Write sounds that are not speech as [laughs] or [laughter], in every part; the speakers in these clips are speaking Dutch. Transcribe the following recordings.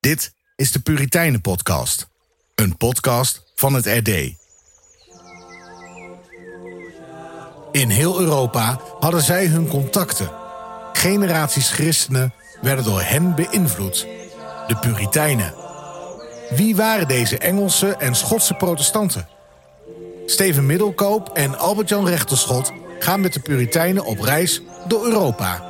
Dit is de Puritijnen Podcast, een podcast van het RD. In heel Europa hadden zij hun contacten. Generaties christenen werden door hen beïnvloed. De Puritijnen. Wie waren deze Engelse en Schotse protestanten? Steven Middelkoop en Albert-Jan Rechterschot gaan met de Puritijnen op reis door Europa.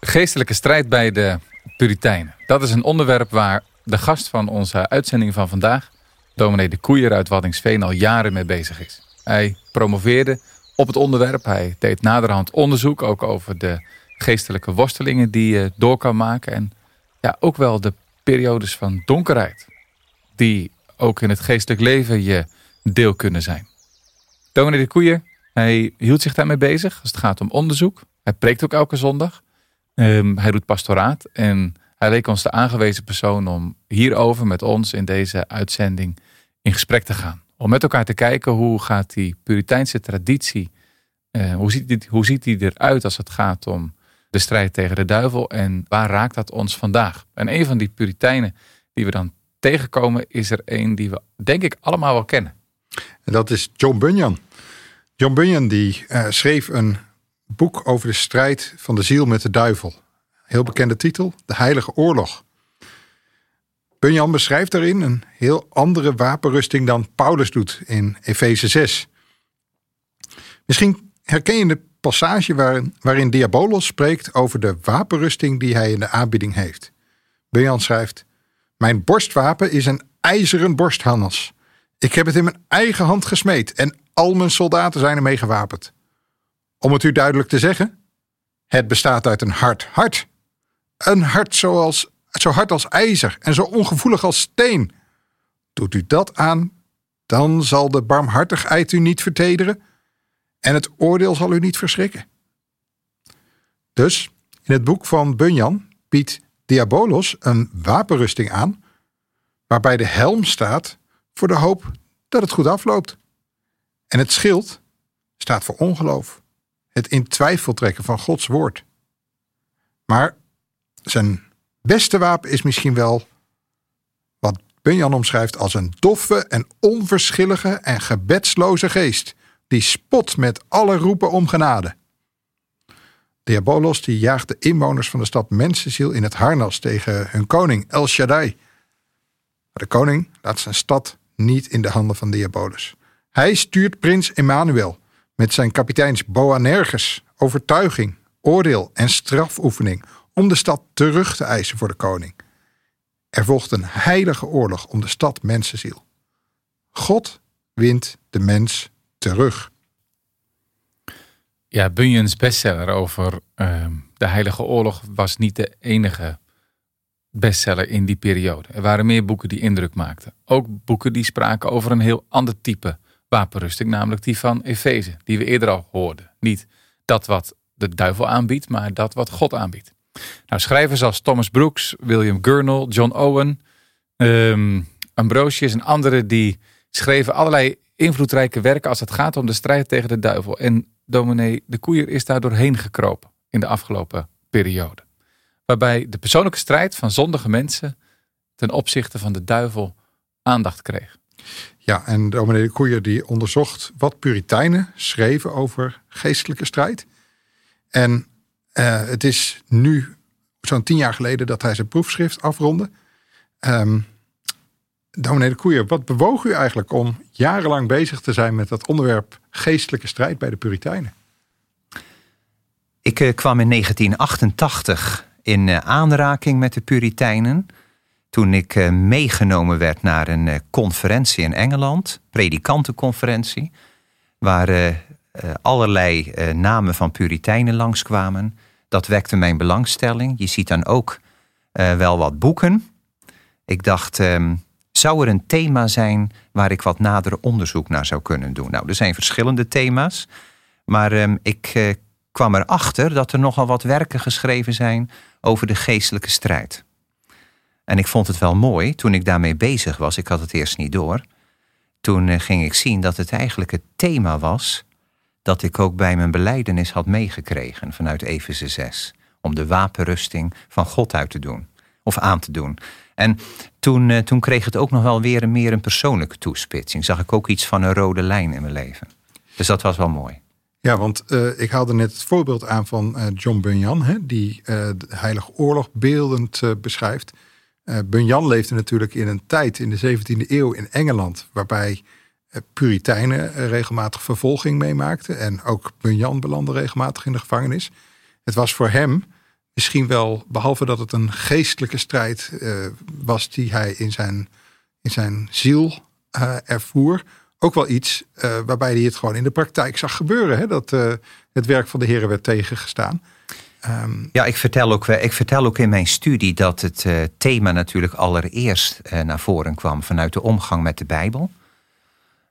Geestelijke strijd bij de Puritijnen. Dat is een onderwerp waar de gast van onze uitzending van vandaag, dominee de Koeier uit Waddingsveen, al jaren mee bezig is. Hij promoveerde op het onderwerp. Hij deed naderhand onderzoek ook over de geestelijke worstelingen die je door kan maken. En ja, ook wel de periodes van donkerheid. Die ook in het geestelijk leven je deel kunnen zijn. Dominee de Koeier, hij hield zich daarmee bezig als het gaat om onderzoek. Hij preekt ook elke zondag. Ehm, hij doet pastoraat en hij leek ons de aangewezen persoon om hierover met ons in deze uitzending in gesprek te gaan. Om met elkaar te kijken hoe gaat die Puriteinse traditie, uh, hoe, ziet die, hoe ziet die eruit als het gaat om de strijd tegen de duivel en waar raakt dat ons vandaag? En een van die Puritijnen die we dan tegenkomen is er een die we denk ik allemaal wel kennen. En dat is John Bunyan. John Bunyan die uh, schreef een boek over de strijd van de ziel met de duivel. Heel bekende titel, De Heilige Oorlog. Bunyan beschrijft daarin een heel andere wapenrusting dan Paulus doet in Efeze 6. Misschien herken je de passage waarin, Diabolos spreekt over de wapenrusting die hij in de aanbieding heeft. Bunyan schrijft: Mijn borstwapen is een ijzeren borstharnas. Ik heb het in mijn eigen hand gesmeed en al mijn soldaten zijn ermee gewapend. Om het u duidelijk te zeggen, het bestaat uit een hard hart. Een hart zoals, zo hard als ijzer en zo ongevoelig als steen. Doet u dat aan, dan zal de barmhartigheid u niet vertederen en het oordeel zal u niet verschrikken. Dus in het boek van Bunyan biedt Diabolos een wapenrusting aan, waarbij de helm staat voor de hoop dat het goed afloopt. En het schild staat voor ongeloof het in twijfel trekken van Gods woord. Maar zijn beste wapen is misschien wel wat Bunyan omschrijft als een doffe en onverschillige en gebedsloze geest, die spot met alle roepen om genade. Diabolos die jaagt de inwoners van de stad Mensenziel in het harnas tegen hun koning El Shaddai. Maar de koning laat zijn stad niet in de handen van Diabolos. Hij stuurt prins Emmanuel, met zijn kapiteins Boanerges, overtuiging, oordeel en strafoefening om de stad terug te eisen voor de koning. Er volgt een heilige oorlog om de stad mensenziel. God wint de mens terug. Ja, Bunyan's bestseller over uh, de Heilige Oorlog was niet de enige bestseller in die periode. Er waren meer boeken die indruk maakten. Ook boeken die spraken over een heel ander type wapenrusting, namelijk die van Efeze, die we eerder al hoorden. Niet dat wat de duivel aanbiedt, maar dat wat God aanbiedt. Nou, schrijvers als Thomas Brooks, William Gurnall, John Owen, um, Ambrosius en anderen die schreven allerlei invloedrijke werken als het gaat om de strijd tegen de duivel. En dominee de Koeier is daar doorheen gekropen in de afgelopen periode. Waarbij de persoonlijke strijd van zondige mensen ten opzichte van de duivel aandacht kreeg. Ja, en dominee Koeier die onderzocht wat Puritijnen schreven over geestelijke strijd. En uh, het is nu zo'n tien jaar geleden dat hij zijn proefschrift afronde. Um, dominee de Koeier, wat bewoog u eigenlijk om jarenlang bezig te zijn met dat onderwerp geestelijke strijd bij de Puritijnen? Ik uh, kwam in 1988 in uh, aanraking met de Puritijnen toen ik uh, meegenomen werd naar een uh, conferentie in Engeland, predikantenconferentie, waar uh, allerlei namen van Puritijnen langskwamen. Dat wekte mijn belangstelling. Je ziet dan ook wel wat boeken. Ik dacht, um, zou er een thema zijn waar ik wat nader onderzoek naar zou kunnen doen? Nou, er zijn verschillende thema's, maar um, ik kwam erachter dat er nogal wat werken geschreven zijn over de geestelijke strijd. En ik vond het wel mooi toen ik daarmee bezig was. Ik had het eerst niet door. Toen eh, ging ik zien dat het eigenlijk het thema was dat ik ook bij mijn beleidenis had meegekregen vanuit Efeze 6. Om de wapenrusting van God uit te doen. of aan te doen. En toen, eh, toen kreeg het ook nog wel weer meer een persoonlijke toespitsing. Zag ik ook iets van een rode lijn in mijn leven. Dus dat was wel mooi. Ja, want uh, ik haalde net het voorbeeld aan van John Bunyan, hè, die de Heilige Oorlog beeldend beschrijft. Bunyan leefde natuurlijk in een tijd in de 17e eeuw in Engeland, waarbij Puritijnen regelmatig vervolging meemaakten. En ook Bunyan belandde regelmatig in de gevangenis. Het was voor hem misschien wel, behalve dat het een geestelijke strijd was die hij in zijn, in zijn ziel ervoer ook wel iets waarbij hij het gewoon in de praktijk zag gebeuren. Hè? Dat het werk van de heren werd tegengestaan. Ja, ik vertel, ook, ik vertel ook in mijn studie dat het uh, thema natuurlijk allereerst naar voren kwam vanuit de omgang met de Bijbel.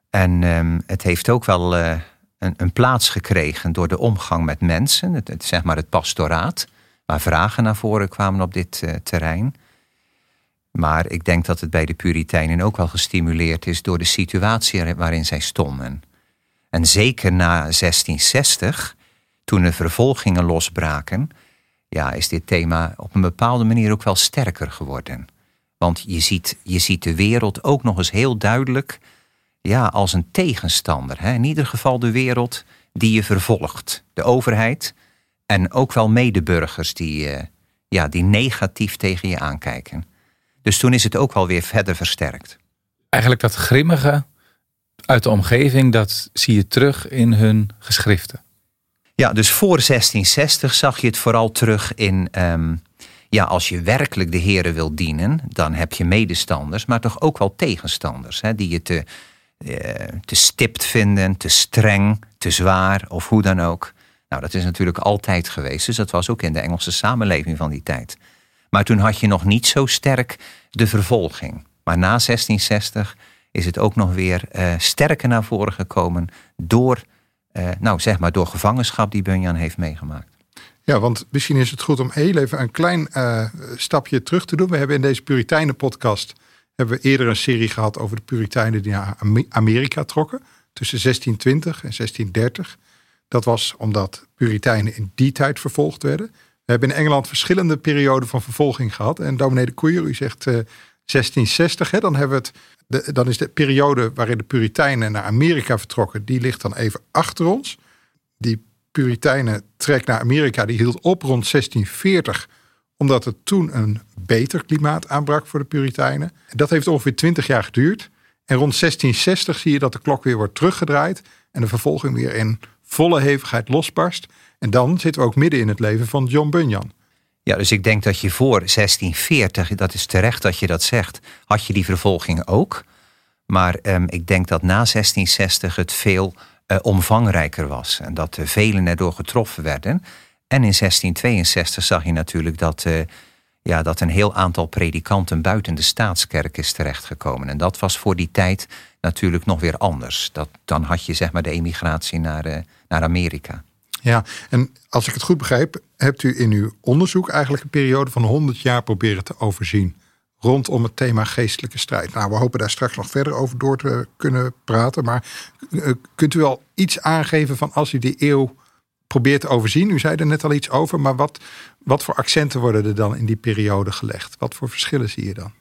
En um, het heeft ook wel een, een, plaats gekregen door de omgang met mensen, het, het, zeg maar het pastoraat, waar vragen naar voren kwamen op dit terrein. Maar ik denk dat het bij de Puritijnen ook wel gestimuleerd is door de situatie waarin zij stonden. En zeker na 1660, toen de vervolgingen losbraken, ja, is dit thema op een bepaalde manier ook wel sterker geworden. Want je ziet, je ziet de wereld ook nog eens heel duidelijk ja, als een tegenstander. Hè? In ieder geval de wereld die je vervolgt. De overheid en ook wel medeburgers die, uh, ja, die negatief tegen je aankijken. Dus toen is het ook wel weer verder versterkt. Eigenlijk dat grimmige uit de omgeving, dat zie je terug in hun geschriften. Ja, dus voor 1660 zag je het vooral terug in. Um, ja, als je werkelijk de heren wil dienen, dan heb je medestanders, maar toch ook wel tegenstanders. Hè, die je te, uh, te stipt vinden, te streng, te zwaar of hoe dan ook. Nou, dat is natuurlijk altijd geweest. Dus dat was ook in de Engelse samenleving van die tijd. Maar toen had je nog niet zo sterk de vervolging. Maar na 1660 is het ook nog weer uh, sterker naar voren gekomen door, uh, nou zeg maar, door gevangenschap die Bunyan heeft meegemaakt. Ja, want misschien is het goed om heel even een klein uh, stapje terug te doen. We hebben in deze Puritijnen podcast hebben we eerder een serie gehad over de Puritijnen die naar Amerika trokken. Tussen 1620 en 1630. Dat was omdat Puritijnen in die tijd vervolgd werden. We hebben in Engeland verschillende perioden van vervolging gehad. En dominee de Koeier, u zegt uh, 1660, hè, dan, hebben we het, dan is de periode waarin de Puritijnen naar Amerika vertrokken, die ligt dan even achter ons. Die Puritijnen trek naar Amerika, die hield op rond 1640, omdat er toen een beter klimaat aanbrak voor de Puritijnen. Dat heeft ongeveer 20 jaar geduurd. En rond 1660 zie je dat de klok weer wordt teruggedraaid en de vervolging weer in volle hevigheid losbarst. En dan zitten we ook midden in het leven van John Bunyan. Ja, dus ik denk dat je voor 1640, dat is terecht dat je dat zegt, had je die vervolging ook. Maar um, ik denk dat na 1660 het veel uh, omvangrijker was en dat velen erdoor getroffen werden. En in 1662 zag je natuurlijk dat, uh, ja, dat een heel aantal predikanten buiten de staatskerk is terechtgekomen. En dat was voor die tijd natuurlijk nog weer anders. Dat, dan had je zeg maar de emigratie naar, naar Amerika. Ja, en als ik het goed begrijp, hebt u in uw onderzoek eigenlijk een periode van 100 jaar proberen te overzien rondom het thema geestelijke strijd. Nou, we hopen daar straks nog verder over door te kunnen praten. Maar eh, kunt u al iets aangeven van als u die eeuw probeert te overzien? U zei er net al iets over, maar wat, wat voor accenten worden er dan in die periode gelegd? Wat voor verschillen zie je dan?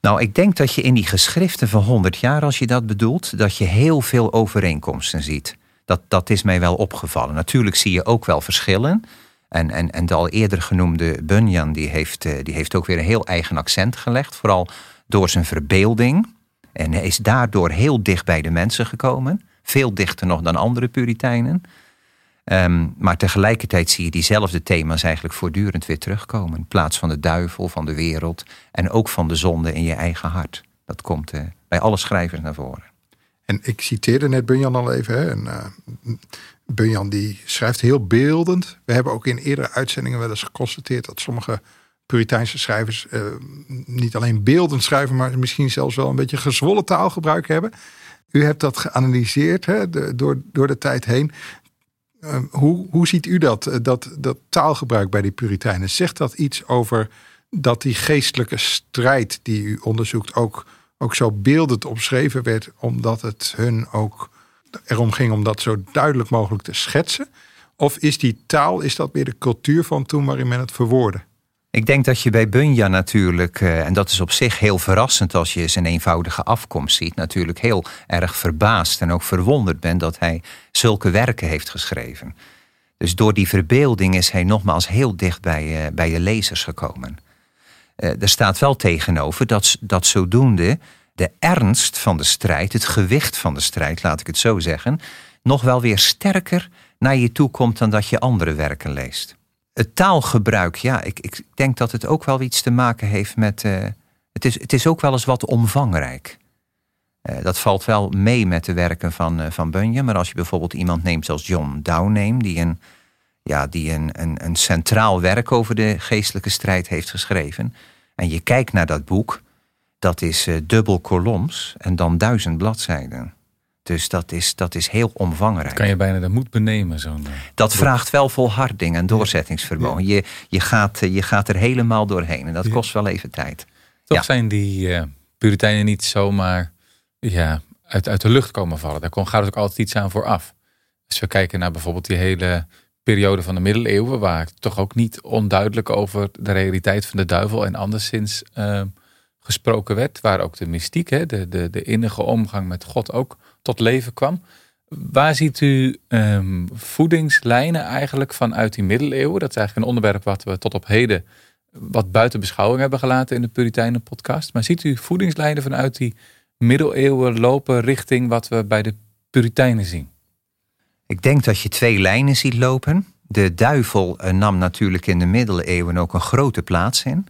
Nou, ik denk dat je in die geschriften van 100 jaar, als je dat bedoelt, dat je heel veel overeenkomsten ziet. Dat, dat is mij wel opgevallen. Natuurlijk zie je ook wel verschillen. En, en, en de al eerder genoemde Bunyan, die heeft, eh, die heeft ook weer een heel eigen accent gelegd. Vooral door zijn verbeelding. En hij is daardoor heel dicht bij de mensen gekomen. Veel dichter nog dan andere Puritijnen. Ehm, maar tegelijkertijd zie je diezelfde thema's eigenlijk voortdurend weer terugkomen. In plaats van de duivel, van de wereld en ook van de zonde in je eigen hart. Dat komt uh, bij alle schrijvers naar voren. En ik citeerde net Bunyan al even. Hè, en, Bunyan die schrijft heel beeldend. We hebben ook in eerdere uitzendingen wel eens geconstateerd dat sommige Puriteinse schrijvers uh, niet alleen beeldend schrijven, maar misschien zelfs wel een beetje gezwollen taalgebruik hebben. U hebt dat geanalyseerd hè, door, door de tijd heen. Uh, hoe, hoe ziet u dat, dat, dat taalgebruik bij die Puritijnen? Zegt dat iets over dat die geestelijke strijd die u onderzoekt ook ook zo beeldend omschreven werd, omdat het hun ook erom ging om dat zo duidelijk mogelijk te schetsen? Of is die taal, is dat weer de cultuur van toen waarin men het verwoordde? Ik denk dat je bij Bunja natuurlijk, eh, en dat is op zich heel verrassend als je zijn eenvoudige afkomst ziet, natuurlijk heel erg verbaasd en ook verwonderd bent dat hij zulke werken heeft geschreven. Dus door die verbeelding is hij nogmaals heel dicht bij, uh, bij de lezers gekomen. Uh, er staat wel tegenover dat, dat zodoende de ernst van de strijd, het gewicht van de strijd, laat ik het zo zeggen, nog wel weer sterker naar je toe komt dan dat je andere werken leest. Het taalgebruik, ja, ik, ik denk dat het ook wel iets te maken heeft met. Uh, het, is, het is ook wel eens wat omvangrijk. Uh, dat valt wel mee met de werken van, van Bunyan. Maar als je bijvoorbeeld iemand neemt zoals John Downame, die een, ja, die een, een, een centraal werk over de geestelijke strijd heeft geschreven. En je kijkt naar dat boek, dat is dubbel koloms en dan duizend bladzijden. Dus dat is, dat is heel omvangrijk. Kan je bijna de moed benemen? Zo'n, uh, dat vraagt wel volharding en doorzettingsvermogen. Ja. Je, je, gaat, je gaat er helemaal doorheen en dat ja. kost wel even tijd. Toch ja. zijn die uh, Puritijnen niet zomaar ja, uit, uit de lucht komen vallen. Daar gaat het ook altijd iets aan vooraf. Als we kijken naar bijvoorbeeld die hele periode van de middeleeuwen... waar toch ook niet onduidelijk over de realiteit van de duivel... en anderszins uh, gesproken werd. Waar ook de mystiek, hè, de, de, de innige omgang met God ook tot leven kwam. Waar ziet u um, voedingslijnen eigenlijk vanuit die middeleeuwen? Dat is eigenlijk een onderwerp wat we tot op heden wat buiten beschouwing hebben gelaten in de Puritijnen podcast. Maar ziet u voedingslijnen vanuit die middeleeuwen lopen richting wat we bij de Puritijnen zien? Ik denk dat je twee lijnen ziet lopen. De duivel nam natuurlijk in de middeleeuwen ook een grote plaats in.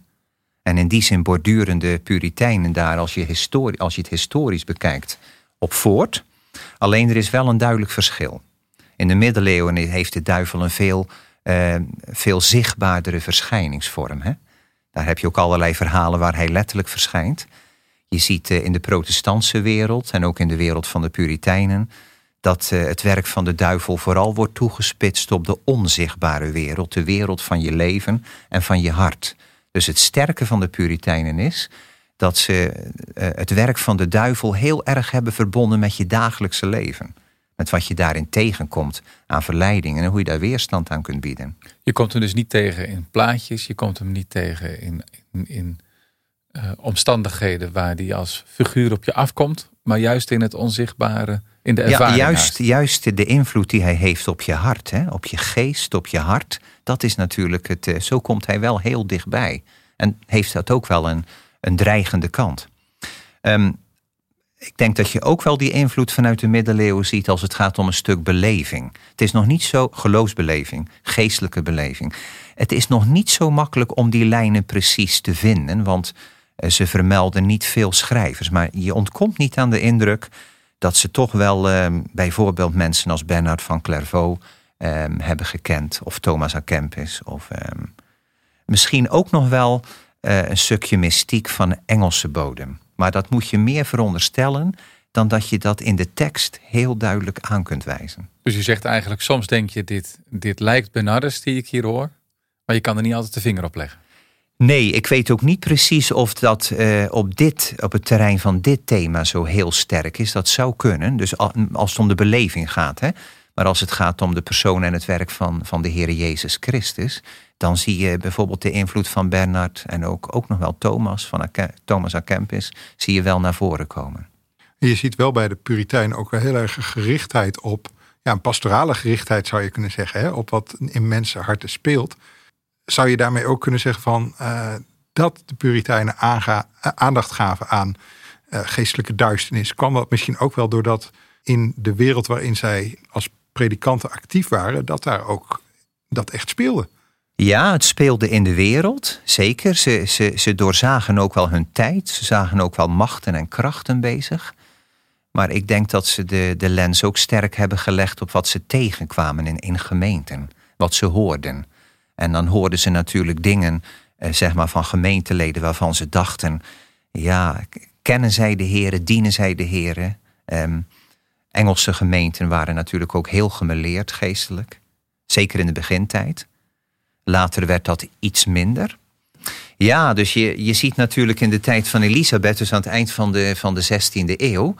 En in die zin borduren de Puritijnen daar, als je, als je het historisch bekijkt, op voort. Alleen er is wel een duidelijk verschil. In de middeleeuwen heeft de duivel een veel, uh, veel zichtbaardere verschijningsvorm. Hè? Daar heb je ook allerlei verhalen waar hij letterlijk verschijnt. Je ziet uh, in de protestantse wereld en ook in de wereld van de Puritijnen dat uh, het werk van de duivel vooral wordt toegespitst op de onzichtbare wereld, de wereld van je leven en van je hart. Dus het sterke van de Puritijnen is dat ze uh, het werk van de duivel heel erg hebben verbonden met je dagelijkse leven. Met wat je daarin tegenkomt aan verleidingen en hoe je daar weerstand aan kunt bieden. Je komt hem dus niet tegen in plaatjes, je komt hem niet tegen in, in, omstandigheden waar die als figuur op je afkomt, maar juist in het onzichtbare, in de ervaring. Ja, juist, juist de invloed die hij heeft op je hart, hè, op je geest, op je hart, dat is natuurlijk het. Uh, zo komt hij wel heel dichtbij. En heeft dat ook wel een, een dreigende kant. Um, ik denk dat je ook wel die invloed vanuit de middeleeuwen ziet als het gaat om een stuk beleving. Het is nog niet zo geloofsbeleving, geestelijke beleving. Het is nog niet zo makkelijk om die lijnen precies te vinden, want uh, ze vermelden niet veel schrijvers. Maar je ontkomt niet aan de indruk dat ze toch wel uh, bijvoorbeeld mensen als Bernard van Clairvaux um, hebben gekend, of Thomas à Kempis, of um, misschien ook nog wel uh, een stukje mystiek van Engelse bodem. Maar dat moet je meer veronderstellen dan dat je dat in de tekst heel duidelijk aan kunt wijzen. Dus je zegt eigenlijk, soms denk je, dit, dit lijkt Bernardus die ik hier hoor, maar je kan er niet altijd de vinger op leggen. Nee, ik weet ook niet precies of dat uh, op, dit, op het terrein van dit thema zo heel sterk is. Dat zou kunnen, dus als het om de beleving gaat. Hè? Maar als het gaat om de persoon en het werk van, van de Heer Jezus Christus, dan zie je bijvoorbeeld de invloed van Bernard en ook, ook nog wel Thomas van Thomas Kempis, zie je wel naar voren komen. Je ziet wel bij de Puritijn ook wel heel erg gerichtheid op, ja, een pastorale gerichtheid zou je kunnen zeggen, hè, op wat in mensenharten speelt. Zou je daarmee ook kunnen zeggen van uh, dat de Puritijnen aanga, aandacht gaven aan uh, geestelijke duisternis, kwam dat misschien ook wel doordat in de wereld waarin zij als predikanten actief waren, dat daar ook dat echt speelde. Ja, het speelde in de wereld, zeker. Ze, ze, ze doorzagen ook wel hun tijd. Ze zagen ook wel machten en krachten bezig. Maar ik denk dat ze de, de lens ook sterk hebben gelegd op wat ze tegenkwamen in, in gemeenten. Wat ze hoorden. En dan hoorden ze natuurlijk dingen, eh, zeg maar, van gemeenteleden waarvan ze dachten: ja, kennen zij de heren, dienen zij de heren? Um, Engelse gemeenten waren natuurlijk ook heel gemeleerd geestelijk. Zeker in de begintijd. Later werd dat iets minder. Ja, dus je, je ziet natuurlijk in de tijd van Elisabeth, dus aan het eind van de, van de 16e eeuw,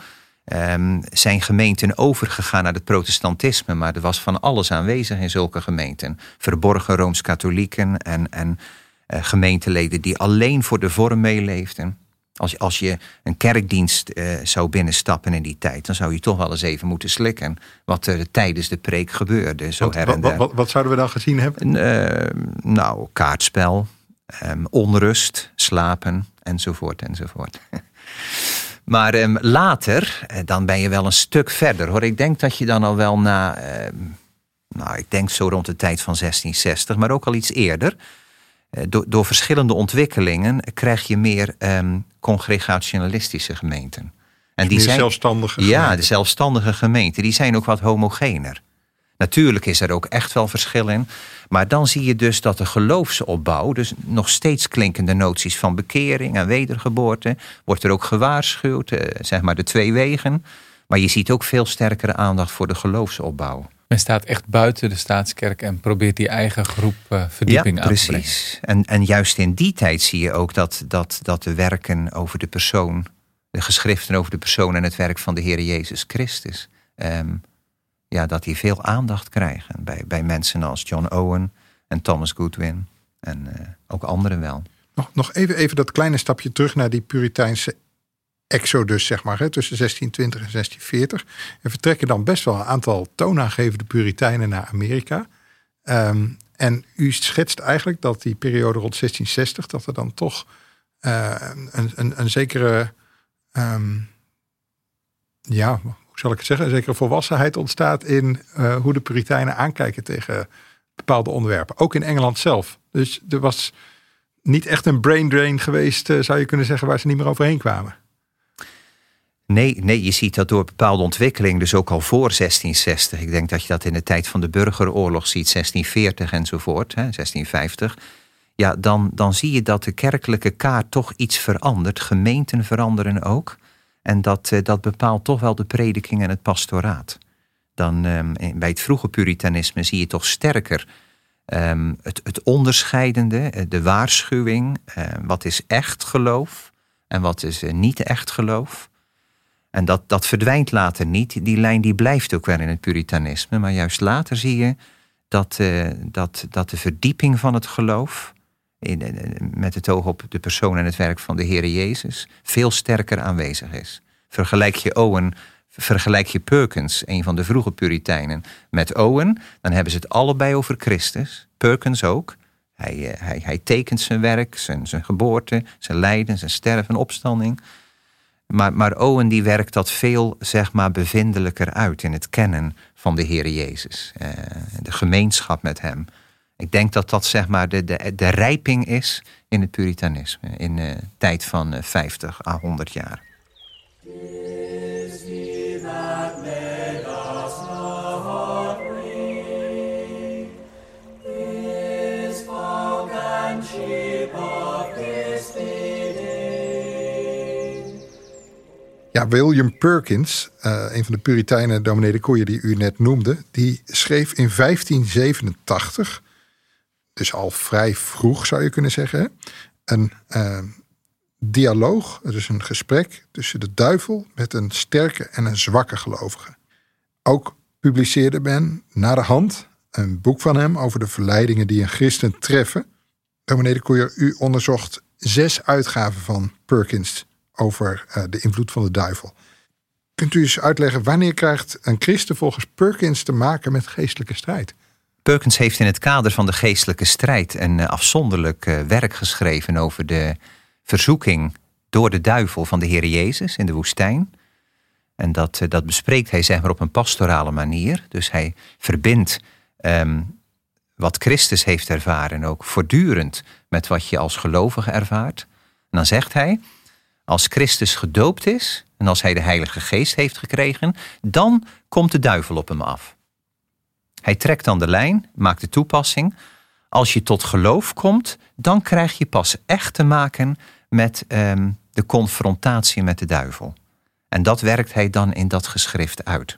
um, zijn gemeenten overgegaan naar het protestantisme. Maar er was van alles aanwezig in zulke gemeenten. Verborgen rooms-katholieken en, en uh, gemeenteleden die alleen voor de vorm meeleefden. Als, als je een kerkdienst uh, zou binnenstappen in die tijd, dan zou je toch wel eens even moeten slikken wat er tijdens de preek gebeurde. Zo wat, her en wat, wat, wat, zouden we dan gezien hebben? Uh, nou, kaartspel, um, onrust, slapen enzovoort enzovoort. [laughs] maar um, later, dan ben je wel een stuk verder hoor. Ik denk dat je dan al wel na, uh, nou, ik denk zo rond de tijd van 1660, maar ook al iets eerder eh, door, door, verschillende ontwikkelingen krijg je meer um, congregationalistische gemeenten. En die zijn zelfstandige Ja, de zelfstandige gemeenten, die zijn ook wat homogener. Natuurlijk is er ook echt wel verschil in. Maar dan zie je dus dat de geloofsopbouw, dus nog steeds klinkende noties van bekering en wedergeboorte, wordt er ook gewaarschuwd, eh, zeg maar de twee wegen. Maar je ziet ook veel sterkere aandacht voor de geloofsopbouw. Men staat echt buiten de staatskerk en probeert die eigen groep uh, verdieping ja, aan precies. te brengen. En, en juist in die tijd zie je ook dat, dat, dat de werken over de persoon, de geschriften over de persoon en het werk van de Heer Jezus Christus, um, ja, dat die veel aandacht krijgen bij, bij mensen als John Owen en Thomas Goodwin en uh, ook anderen wel. Nog, nog even, even dat kleine stapje terug naar die Puriteinse exodus, zeg maar, hè, tussen 1620 en 1640. Er vertrekken dan best wel een aantal toonaangevende Puritijnen naar Amerika. Um, en u schetst eigenlijk dat die periode rond 1660, dat er dan toch uh, een, een, een, zekere, um, ja, zal ik het zeggen, een zekere volwassenheid ontstaat in uh, hoe de Puritijnen aankijken tegen bepaalde onderwerpen. Ook in Engeland zelf. Dus er was niet echt een brain drain geweest, uh, zou je kunnen zeggen, waar ze niet meer overheen kwamen. Nee, nee, je ziet dat door bepaalde ontwikkeling, dus ook al voor 1660. Ik denk dat je dat in de tijd van de burgeroorlog ziet, 1640 enzovoort, hè, 1650. Ja, dan, dan zie je dat de kerkelijke kaart toch iets verandert. Gemeenten veranderen ook. En dat, dat bepaalt toch wel de prediking en het pastoraat. Dan um, bij het vroege puritanisme zie je toch sterker um, het, het onderscheidende, de waarschuwing. Uh, wat is echt geloof en wat is uh, niet echt geloof. En dat, dat verdwijnt later niet. Die lijn die blijft ook wel in het puritanisme. Maar juist later zie je dat, dat, dat de verdieping van het geloof... In, met het oog op de persoon en het werk van de Heer Jezus... veel sterker aanwezig is. Vergelijk je Owen, vergelijk je Perkins, een van de vroege puriteinen... met Owen, dan hebben ze het allebei over Christus. Perkins ook. Hij, hij, hij tekent zijn werk, zijn, zijn geboorte, zijn lijden, zijn sterven, opstanding... Maar, maar Owen die werkt dat veel zeg maar, bevindelijker uit in het kennen van de Heer Jezus. Uh, de gemeenschap met hem. Ik denk dat dat zeg maar, de, de, de rijping is in het puritanisme. In de tijd van 50 à 100 jaar. Ja, William Perkins, uh, een van de Puritijnen, dominee de Koeien die u net noemde, die schreef in 1587, dus al vrij vroeg zou je kunnen zeggen, een uh, dialoog, dus een gesprek tussen de duivel met een sterke en een zwakke gelovige. Ook publiceerde men na de hand een boek van hem over de verleidingen die een christen treffen. Dominee de Koeier, u onderzocht zes uitgaven van Perkins over uh, de invloed van de duivel. Kunt u eens uitleggen wanneer krijgt een christen volgens Perkins te maken met geestelijke strijd? Perkins heeft in het kader van de geestelijke strijd een uh, afzonderlijk uh, werk geschreven over de verzoeking door de duivel van de Heer Jezus in de woestijn. En dat, dat bespreekt hij zeg maar op een pastorale manier. Dus hij verbindt um, wat Christus heeft ervaren ook voortdurend met wat je als gelovige ervaart. En dan zegt hij, als Christus gedoopt is en als hij de Heilige Geest heeft gekregen, dan komt de duivel op hem af. Hij trekt dan de lijn, maakt de toepassing. Als je tot geloof komt, dan krijg je pas echt te maken met um, de confrontatie met de duivel. En dat werkt hij dan in dat geschrift uit.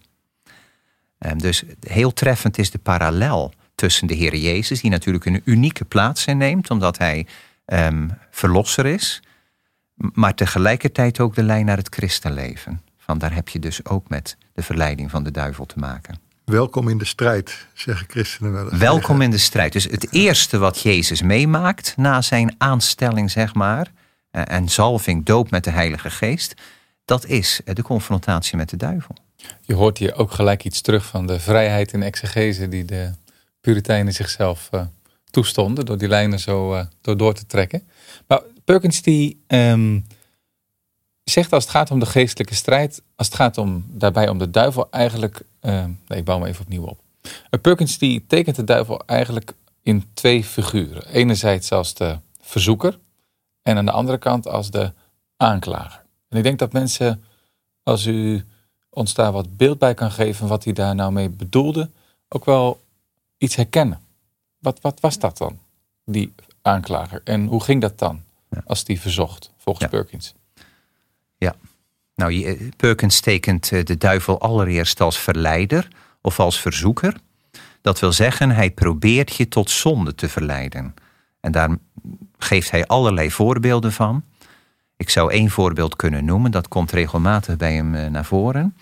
Um, dus heel treffend is de parallel tussen de Heer Jezus, die natuurlijk een unieke plaats inneemt, omdat hij um, verlosser is, maar tegelijkertijd ook de lijn naar het christenleven. Van daar heb je dus ook met de verleiding van de duivel te maken. Welkom in de strijd, zeggen christenen wel eens. Welkom in de strijd. Dus het eerste wat Jezus meemaakt na zijn aanstelling, zeg maar, eh, en zalving, doop met de Heilige Geest, dat is de confrontatie met de duivel. Je hoort hier ook gelijk iets terug van de vrijheid in exegese die de Puritijnen zichzelf uh, toestonden door die lijnen zo uh, door, door te trekken. Maar Perkins die ehm, zegt als het gaat om de geestelijke strijd, als het gaat om, daarbij om de duivel eigenlijk, uh, nee ik bouw me even opnieuw op. Perkins die tekent de duivel eigenlijk in twee figuren. Enerzijds als de verzoeker en aan de andere kant als de aanklager. En ik denk dat mensen, als u ons daar wat beeld bij kan geven wat hij daar nou mee bedoelde, ook wel iets herkennen. Wat, wat was dat dan, die aanklager? En hoe ging dat dan, als die verzocht, volgens Perkins? Ja, nou, Perkins tekent eh, de duivel allereerst als verleider of als verzoeker. Dat wil zeggen, hij probeert je tot zonde te verleiden. En daar geeft hij allerlei voorbeelden van. Ik zou één voorbeeld kunnen noemen, dat komt regelmatig bij hem eh, naar voren.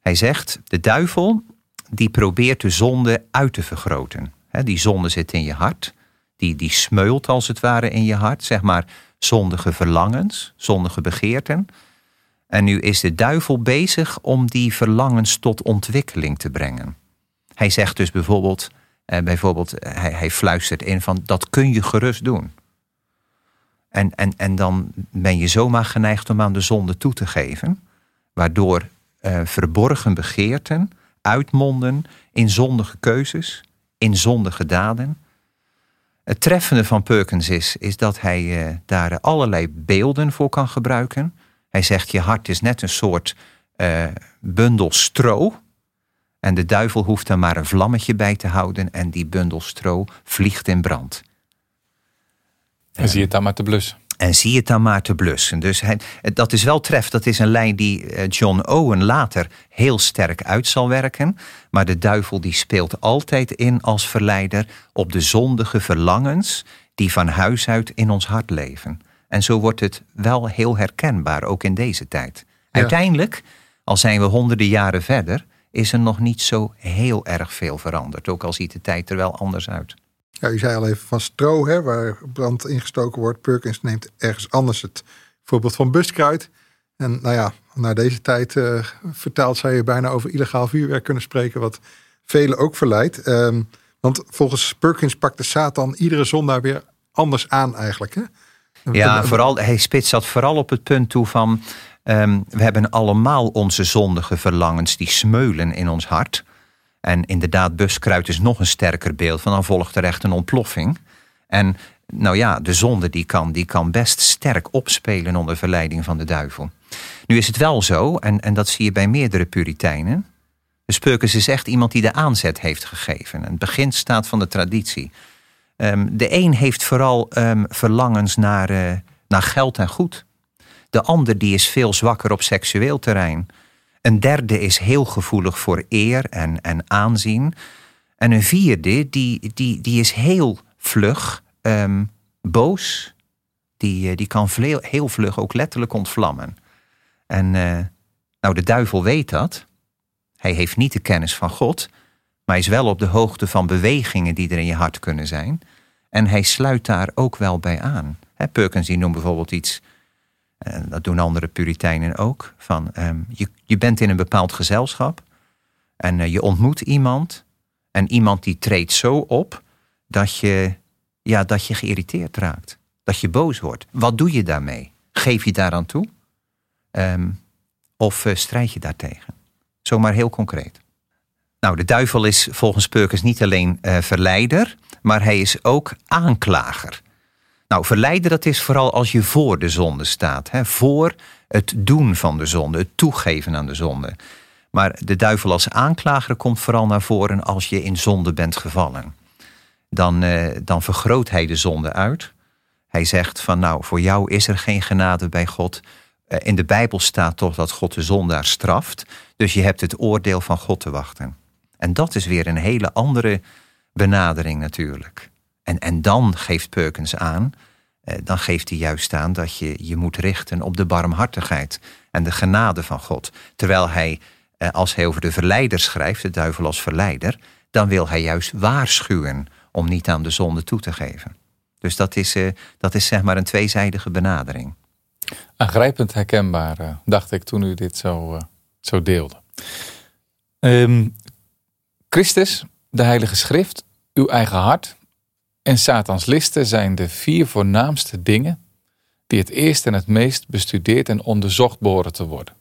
Hij zegt, de duivel die probeert de zonde uit te vergroten. Die zonde zit in je hart, die, die smeult als het ware in je hart, zeg maar zondige verlangens, zondige begeerten. En nu is de duivel bezig om die verlangens tot ontwikkeling te brengen. Hij zegt dus bijvoorbeeld, eh, bijvoorbeeld hij, hij fluistert in van dat kun je gerust doen. En, en, en dan ben je zomaar geneigd om aan de zonde toe te geven, waardoor eh, verborgen begeerten uitmonden in zondige keuzes, in zondige daden. Het treffende van Perkins is, is dat hij uh, daar allerlei beelden voor kan gebruiken. Hij zegt, je hart is net een soort uh, bundel stro. En de duivel hoeft er maar een vlammetje bij te houden en die bundel stro vliegt in brand. En zie je het dan maar te blussen. En zie het dan maar te blussen. Dus hij, dat is wel tref. Dat is een lijn die eh, John Owen later heel sterk uit zal werken. Maar de duivel die speelt altijd in als verleider op de zondige verlangens die van huis uit in ons hart leven. En zo wordt het wel heel herkenbaar, ook in deze tijd. Uiteindelijk, al zijn we honderden jaren verder, is er nog niet zo heel erg veel veranderd. Ook al ziet de tijd er wel anders uit. Ja, u zei al even van stro, hè, waar brand ingestoken wordt. Perkins neemt ergens anders het voorbeeld van buskruid. En nou ja, na deze tijd uh, vertaald zou je bijna over illegaal vuurwerk kunnen spreken, wat velen ook verleidt. Um, want volgens Perkins pakt de Satan iedere zondaar weer anders aan eigenlijk. Hè? Ja, vooral, hij spitst dat vooral op het punt toe van... Um, we hebben allemaal onze zondige verlangens die smeulen in ons hart. En inderdaad, buskruid is nog een sterker beeld van dan volgt er echt een ontploffing. En nou ja, de zonde die kan, die kan best sterk opspelen onder verleiding van de duivel. Nu is het wel zo, en, en dat zie je bij meerdere Puritijnen. De Spurkes is echt iemand die de aanzet heeft gegeven. Het begin staat van de traditie. Um, de een heeft vooral um, verlangens naar, uh, naar geld en goed. De ander die is veel zwakker op seksueel terrein. Een derde is heel gevoelig voor eer en, en aanzien. En een vierde, die, die, die is heel vlug, um, boos. Die, eh, die kan heel vlug ook letterlijk ontvlammen. En uh, nou, de duivel weet dat. Hij heeft niet de kennis van God, maar is wel op de hoogte van bewegingen die er in je hart kunnen zijn. En hij sluit daar ook wel bij aan. He, Perkins die noemt bijvoorbeeld iets en dat doen andere Puritijnen ook. Van, um, je, je bent in een bepaald gezelschap en uh, je ontmoet iemand. En iemand die treedt zo op dat je, ja, dat je geïrriteerd raakt. Dat je boos wordt. Wat doe je daarmee? Geef je daaraan toe? Um, of uh, strijd je daartegen? Zomaar heel concreet. Nou, de duivel is volgens Perkins niet alleen uh, verleider, maar hij is ook aanklager. Nou, verleiden dat is vooral als je voor de zonde staat. Hè? Voor het doen van de zonde, het toegeven aan de zonde. Maar de duivel als aanklager komt vooral naar voren als je in zonde bent gevallen. Dan, eh, dan vergroot hij de zonde uit. Hij zegt van nou, voor jou is er geen genade bij God. Eh, in de Bijbel staat toch dat God de zondaar straft. Dus je hebt het oordeel van God te wachten. En dat is weer een hele andere benadering natuurlijk. En, en dan geeft Perkins aan, eh, dan geeft hij juist aan dat je je moet richten op de barmhartigheid en de genade van God. Terwijl hij eh, als hij over de verleider schrijft, de duivel als verleider, dan wil hij juist waarschuwen om niet aan de zonde toe te geven. Dus dat is, uh, dat is zeg maar een tweezijdige benadering. Aangrijpend herkenbaar, uh, dacht ik toen u dit zo, uh, zo deelde. Um, Christus, de Heilige Schrift, uw eigen hart en Satans listen zijn de vier voornaamste dingen die het eerst en het meest bestudeerd en onderzocht behoren te worden.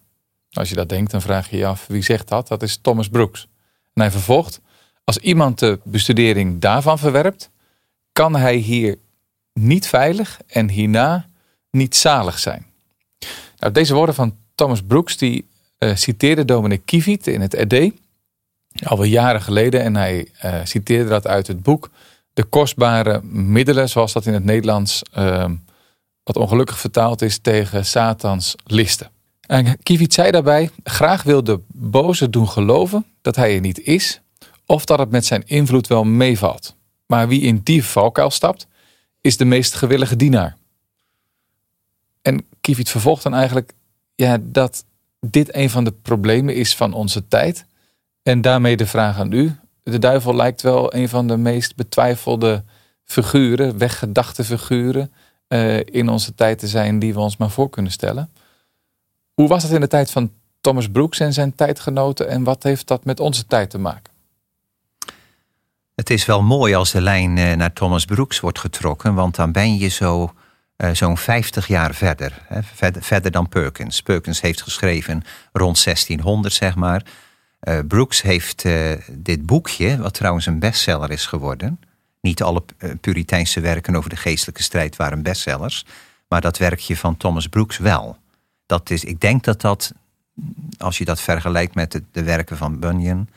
Als je dat denkt, dan vraag je je af wie zegt dat? Dat is Thomas Brooks. En hij vervolgt: Als iemand de bestudering daarvan verwerpt, kan hij hier niet veilig en hierna niet zalig zijn. Nou, deze woorden van Thomas Brooks die uh, citeerde Dominic Kiviet in het RD alweer jaren geleden en hij uh, citeerde dat uit het boek De kostbare middelen, zoals dat in het Nederlands uh, wat ongelukkig vertaald is tegen Satans listen. En Kiviet zei daarbij: graag wil de boze doen geloven dat hij er niet is, of dat het met zijn invloed wel meevalt. Maar wie in die valkuil stapt, is de meest gewillige dienaar. En Kiviet vervolgt dan eigenlijk ja, dat dit een van de problemen is van onze tijd. En daarmee de vraag aan u. De duivel lijkt wel een van de meest betwijfelde figuren, weggedachte figuren uh, in onze tijd te zijn die we ons maar voor kunnen stellen. Hoe was dat in de tijd van Thomas Brooks en zijn tijdgenoten en wat heeft dat met onze tijd te maken? Het is wel mooi als de lijn eh, naar Thomas Brooks wordt getrokken, want dan ben je zo, uh, zo'n 50 jaar verder, hè, verder, verder. dan Perkins. Perkins heeft geschreven rond 1600, zeg maar. Uh, Brooks heeft dit boekje, wat trouwens een bestseller is geworden. Niet alle Puriteinse werken over de geestelijke strijd waren bestsellers, maar dat werkje van Thomas Brooks wel dat is, ik denk dat dat, als je dat vergelijkt met de, de werken van Bunyan,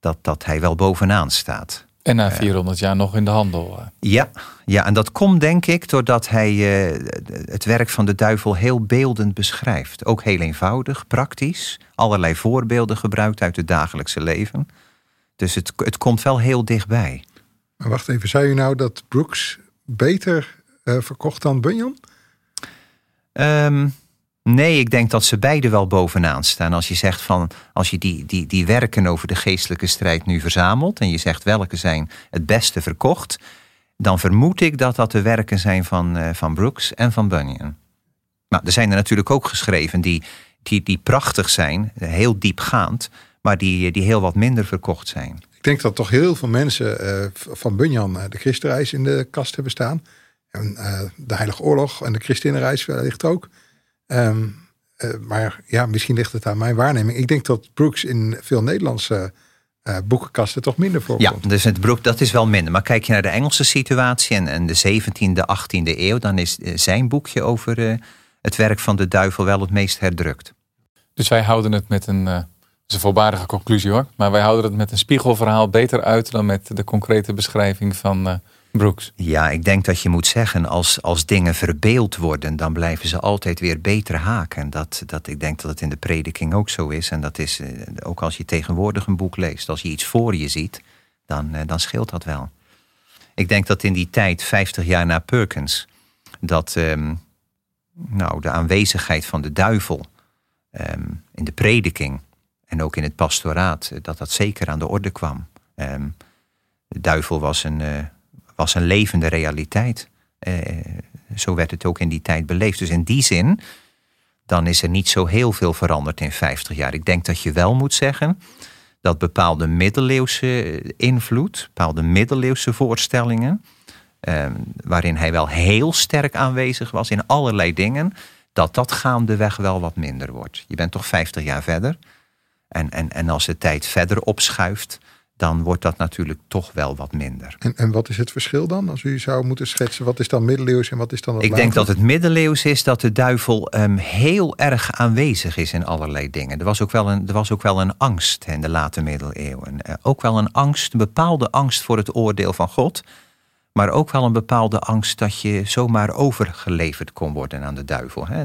dat, dat hij wel bovenaan staat. En na 400 jaar nog in de handel. Eh. Ja, ja, en dat komt denk ik doordat hij uh, het werk van de duivel heel beeldend beschrijft. Ook heel eenvoudig, praktisch. Allerlei voorbeelden gebruikt uit het dagelijkse leven. Dus het, het komt wel heel dichtbij. Maar wacht even, zei u nou dat Brooks beter uh, verkocht dan Bunyan? Um, Nee, ik denk dat ze beide wel bovenaan staan. Als je zegt van, als je die, die, die werken over de geestelijke strijd nu verzamelt en je zegt welke zijn het beste verkocht, dan vermoed ik dat dat de werken zijn van, uh, van Brooks en van Bunyan. Maar er zijn er natuurlijk ook geschreven die, die, die prachtig zijn, heel diepgaand, maar die, die heel wat minder verkocht zijn. Ik denk dat toch heel veel mensen uh, van Bunyan uh, de Christenreis in de kast hebben staan. En de Heilige Oorlog en de Christinnenreis ligt ook. Um, uh, maar ja, misschien ligt het aan mijn waarneming. Ik denk dat Brooks in veel Nederlandse uh, boekenkasten toch minder voorkomt. Ja, dus het Brooks, dat is wel minder. Maar kijk je naar de Engelse situatie en, en de 17e, 18e eeuw, dan is eh, zijn boekje over uh, het werk van de duivel wel het meest herdrukt. Dus wij houden het met een, uh, is een voorbarige conclusie hoor, maar wij houden het met een spiegelverhaal beter uit dan met de concrete beschrijving van Brooks. Ja, ik denk dat je moet zeggen, als, als dingen verbeeld worden, dan blijven ze altijd weer beter haken. Dat, dat, ik denk dat het in de prediking ook zo is. En dat is eh, ook als je tegenwoordig een boek leest, als je iets voor je ziet, dan, eh, dan scheelt dat wel. Ik denk dat in die tijd, 50 jaar na Perkins, dat um, nou, de aanwezigheid van de duivel um, in de prediking en ook in het pastoraat, dat dat zeker aan de orde kwam. Um, de duivel was een. Was een levende realiteit. Uh, zo werd het ook in die tijd beleefd. Dus in die zin, dan is er niet zo heel veel veranderd in 50 jaar. Ik denk dat je wel moet zeggen dat bepaalde middeleeuwse invloed, bepaalde middeleeuwse voorstellingen, uh, waarin hij wel heel sterk aanwezig was in allerlei dingen, dat dat gaandeweg wel wat minder wordt. Je bent toch 50 jaar verder. En, en, en als de tijd verder opschuift, dan wordt dat natuurlijk toch wel wat minder. En, en wat is het verschil dan? Als u zou moeten schetsen, wat is dan middeleeuws en wat is dan het Ik denk dat het middeleeuws is dat de duivel um, heel erg aanwezig is in allerlei dingen. Er was ook wel een, er was ook wel een angst in de late middeleeuwen. Uh, ook wel een angst, een bepaalde angst voor het oordeel van God. Maar ook wel een bepaalde angst dat je zomaar overgeleverd kon worden aan de duivel. Hè?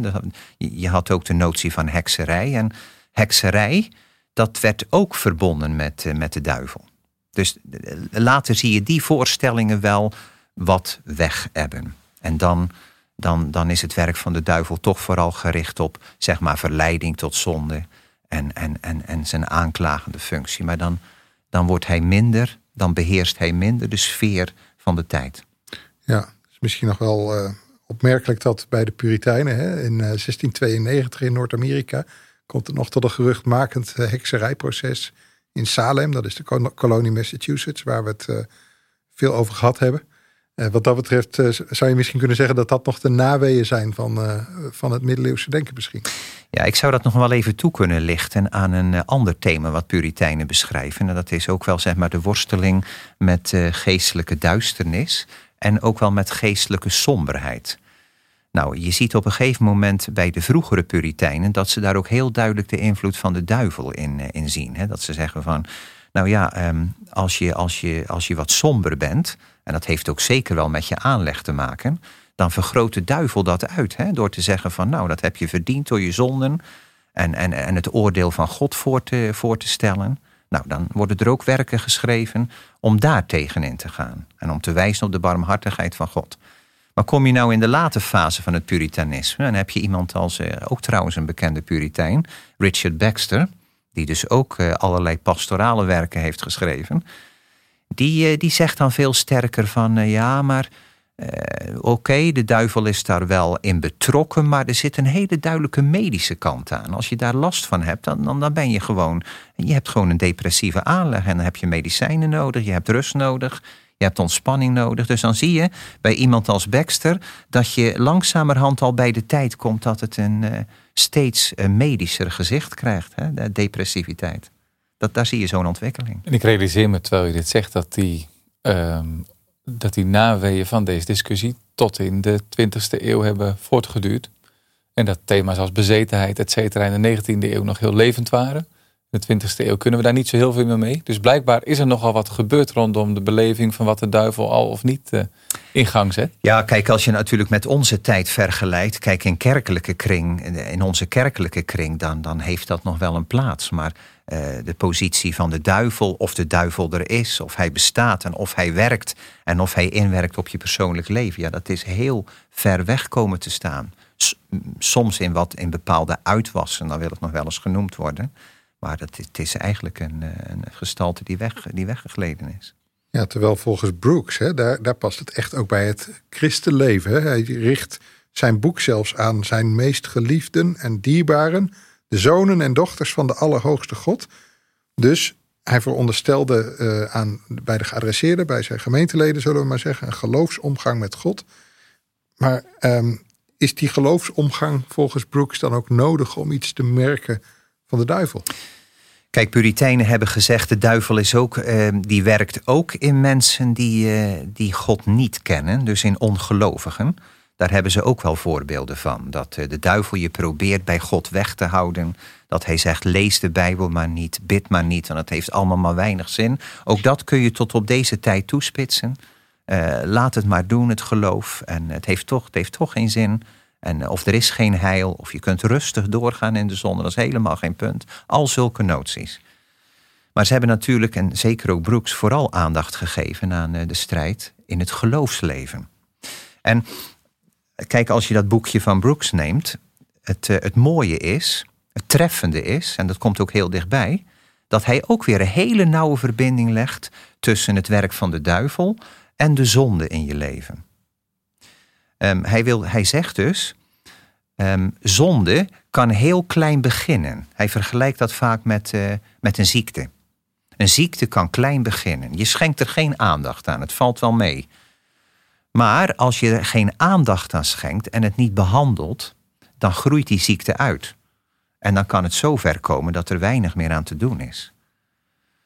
Je had ook de notie van hekserij. En hekserij, dat werd ook verbonden met, eh, met de duivel. Dus eh, later zie je die voorstellingen wel wat weg hebben. En dan, dan, dan is het werk van de duivel toch vooral gericht op zeg maar, verleiding tot zonde. en, en, en, en zijn aanklagende functie. Maar dan, dan wordt hij minder, dan beheerst hij minder de sfeer van de tijd. Ja, het is misschien nog wel uh, opmerkelijk dat bij de Puritijnen hè, in 1692 in Noord-Amerika komt het nog tot een geruchtmakend hekserijproces in Salem. Dat is de kolonie Massachusetts, waar we het veel over gehad hebben. Uh, wat dat betreft zou je misschien kunnen zeggen dat dat nog de naweeën zijn van, van het middeleeuwse denken misschien. Ja, ik zou dat nog wel even toe kunnen lichten aan een ander thema wat Puritijnen beschrijven. En dat is ook wel zeg maar de worsteling met geestelijke duisternis en ook wel met geestelijke somberheid. Nou, je ziet op een gegeven moment bij de vroegere Puritijnen dat ze daar ook heel duidelijk de invloed van de duivel in, in zien. Hè? Dat ze zeggen van, nou ja, um, als, je, als, je, als je wat somber bent, en dat heeft ook zeker wel met je aanleg te maken, dan vergroot de duivel dat uit. Hè? Door te zeggen van nou, dat heb je verdiend door je zonden en, en, en het oordeel van God voor te, voor te stellen. Nou, dan worden er ook werken geschreven om daar tegenin te gaan. En om te wijzen op de barmhartigheid van God. Maar kom je nou in de late fase van het puritanisme, dan heb je iemand als, eh, ook trouwens een bekende puritein, Richard Baxter, die dus ook eh, allerlei pastorale werken heeft geschreven die, eh, die zegt dan veel sterker van ja, maar oké, de duivel is daar wel in betrokken, maar er zit een hele duidelijke medische kant aan. Als je daar last van hebt, dan, dan, dan ben je gewoon, je hebt gewoon een depressieve aanleg en dan heb je medicijnen nodig, je hebt rust nodig. Je hebt ontspanning nodig. Dus dan zie je bij iemand als Baxter dat je langzamerhand al bij de tijd komt dat het een uh, steeds medischer gezicht krijgt, hè, de depressiviteit. Dat, daar zie je zo'n ontwikkeling. En ik realiseer me terwijl je dit zegt dat die, um, dat die naweeën van deze discussie tot in de 20e eeuw hebben voortgeduurd. En dat thema's als bezetenheid, et cetera, in de 19e eeuw nog heel levend waren. De 20e eeuw kunnen we daar niet zo heel veel meer mee. Dus blijkbaar is er nogal wat gebeurd rondom de beleving van wat de duivel al of niet uh, in gang zet. Ja, kijk, als je natuurlijk met onze tijd vergelijkt, kijk in kerkelijke kring, in onze kerkelijke kring, dan, dan heeft dat nog wel een plaats. Maar uh, de positie van de duivel, of de duivel er is, of hij bestaat en of hij werkt en of hij inwerkt op je persoonlijk leven, ja, dat is heel ver weg komen te staan. Soms in wat in bepaalde uitwassen, dan wil het nog wel eens genoemd worden. Maar dat, het is eigenlijk een, eh, een gestalte die, weg, die weggegleden is. Ja, terwijl volgens Brooks, hè, daar, daar past het echt ook bij het christenleven. Hè. Hij richt zijn boek zelfs aan zijn meest geliefden en dierbaren, de zonen en dochters van de Allerhoogste God. Dus hij veronderstelde uh, aan, bij de geadresseerden, bij zijn gemeenteleden, zullen we maar zeggen, een geloofsomgang met God. Maar um, is die geloofsomgang volgens Brooks dan ook nodig om iets te merken van de duivel? Kijk, Puritijnen hebben gezegd, de duivel is ook, uh, die werkt ook in mensen die, uh, die God niet kennen, dus in ongelovigen. Daar hebben ze ook wel voorbeelden van. Dat uh, de duivel je probeert bij God weg te houden. Dat hij zegt, lees de Bijbel maar niet, bid maar niet, want het heeft allemaal maar weinig zin. Ook dat kun je tot op deze tijd toespitsen. laat het maar doen, het geloof. En het heeft toch, het heeft toch geen zin. En eh, of er is geen heil, of je kunt rustig doorgaan in de zon, dat is helemaal geen punt. Al zulke noties. Maar ze hebben natuurlijk, en zeker ook Brooks, vooral aandacht gegeven aan eh, de strijd in het geloofsleven. En kijk, als je dat boekje van Brooks neemt, het, eh, het mooie is, het treffende is, en dat komt ook heel dichtbij, dat hij ook weer een hele nauwe verbinding legt tussen het werk van de duivel en de zonde in je leven. Um, hij, wil, hij zegt dus, um, zonde kan heel klein beginnen. Hij vergelijkt dat vaak met, uh, met een ziekte. Een ziekte kan klein beginnen. Je schenkt er geen aandacht aan, het valt wel mee. Maar als je er geen aandacht aan schenkt en het niet behandelt, dan groeit die ziekte uit. En dan kan het zo ver komen dat er weinig meer aan te doen is.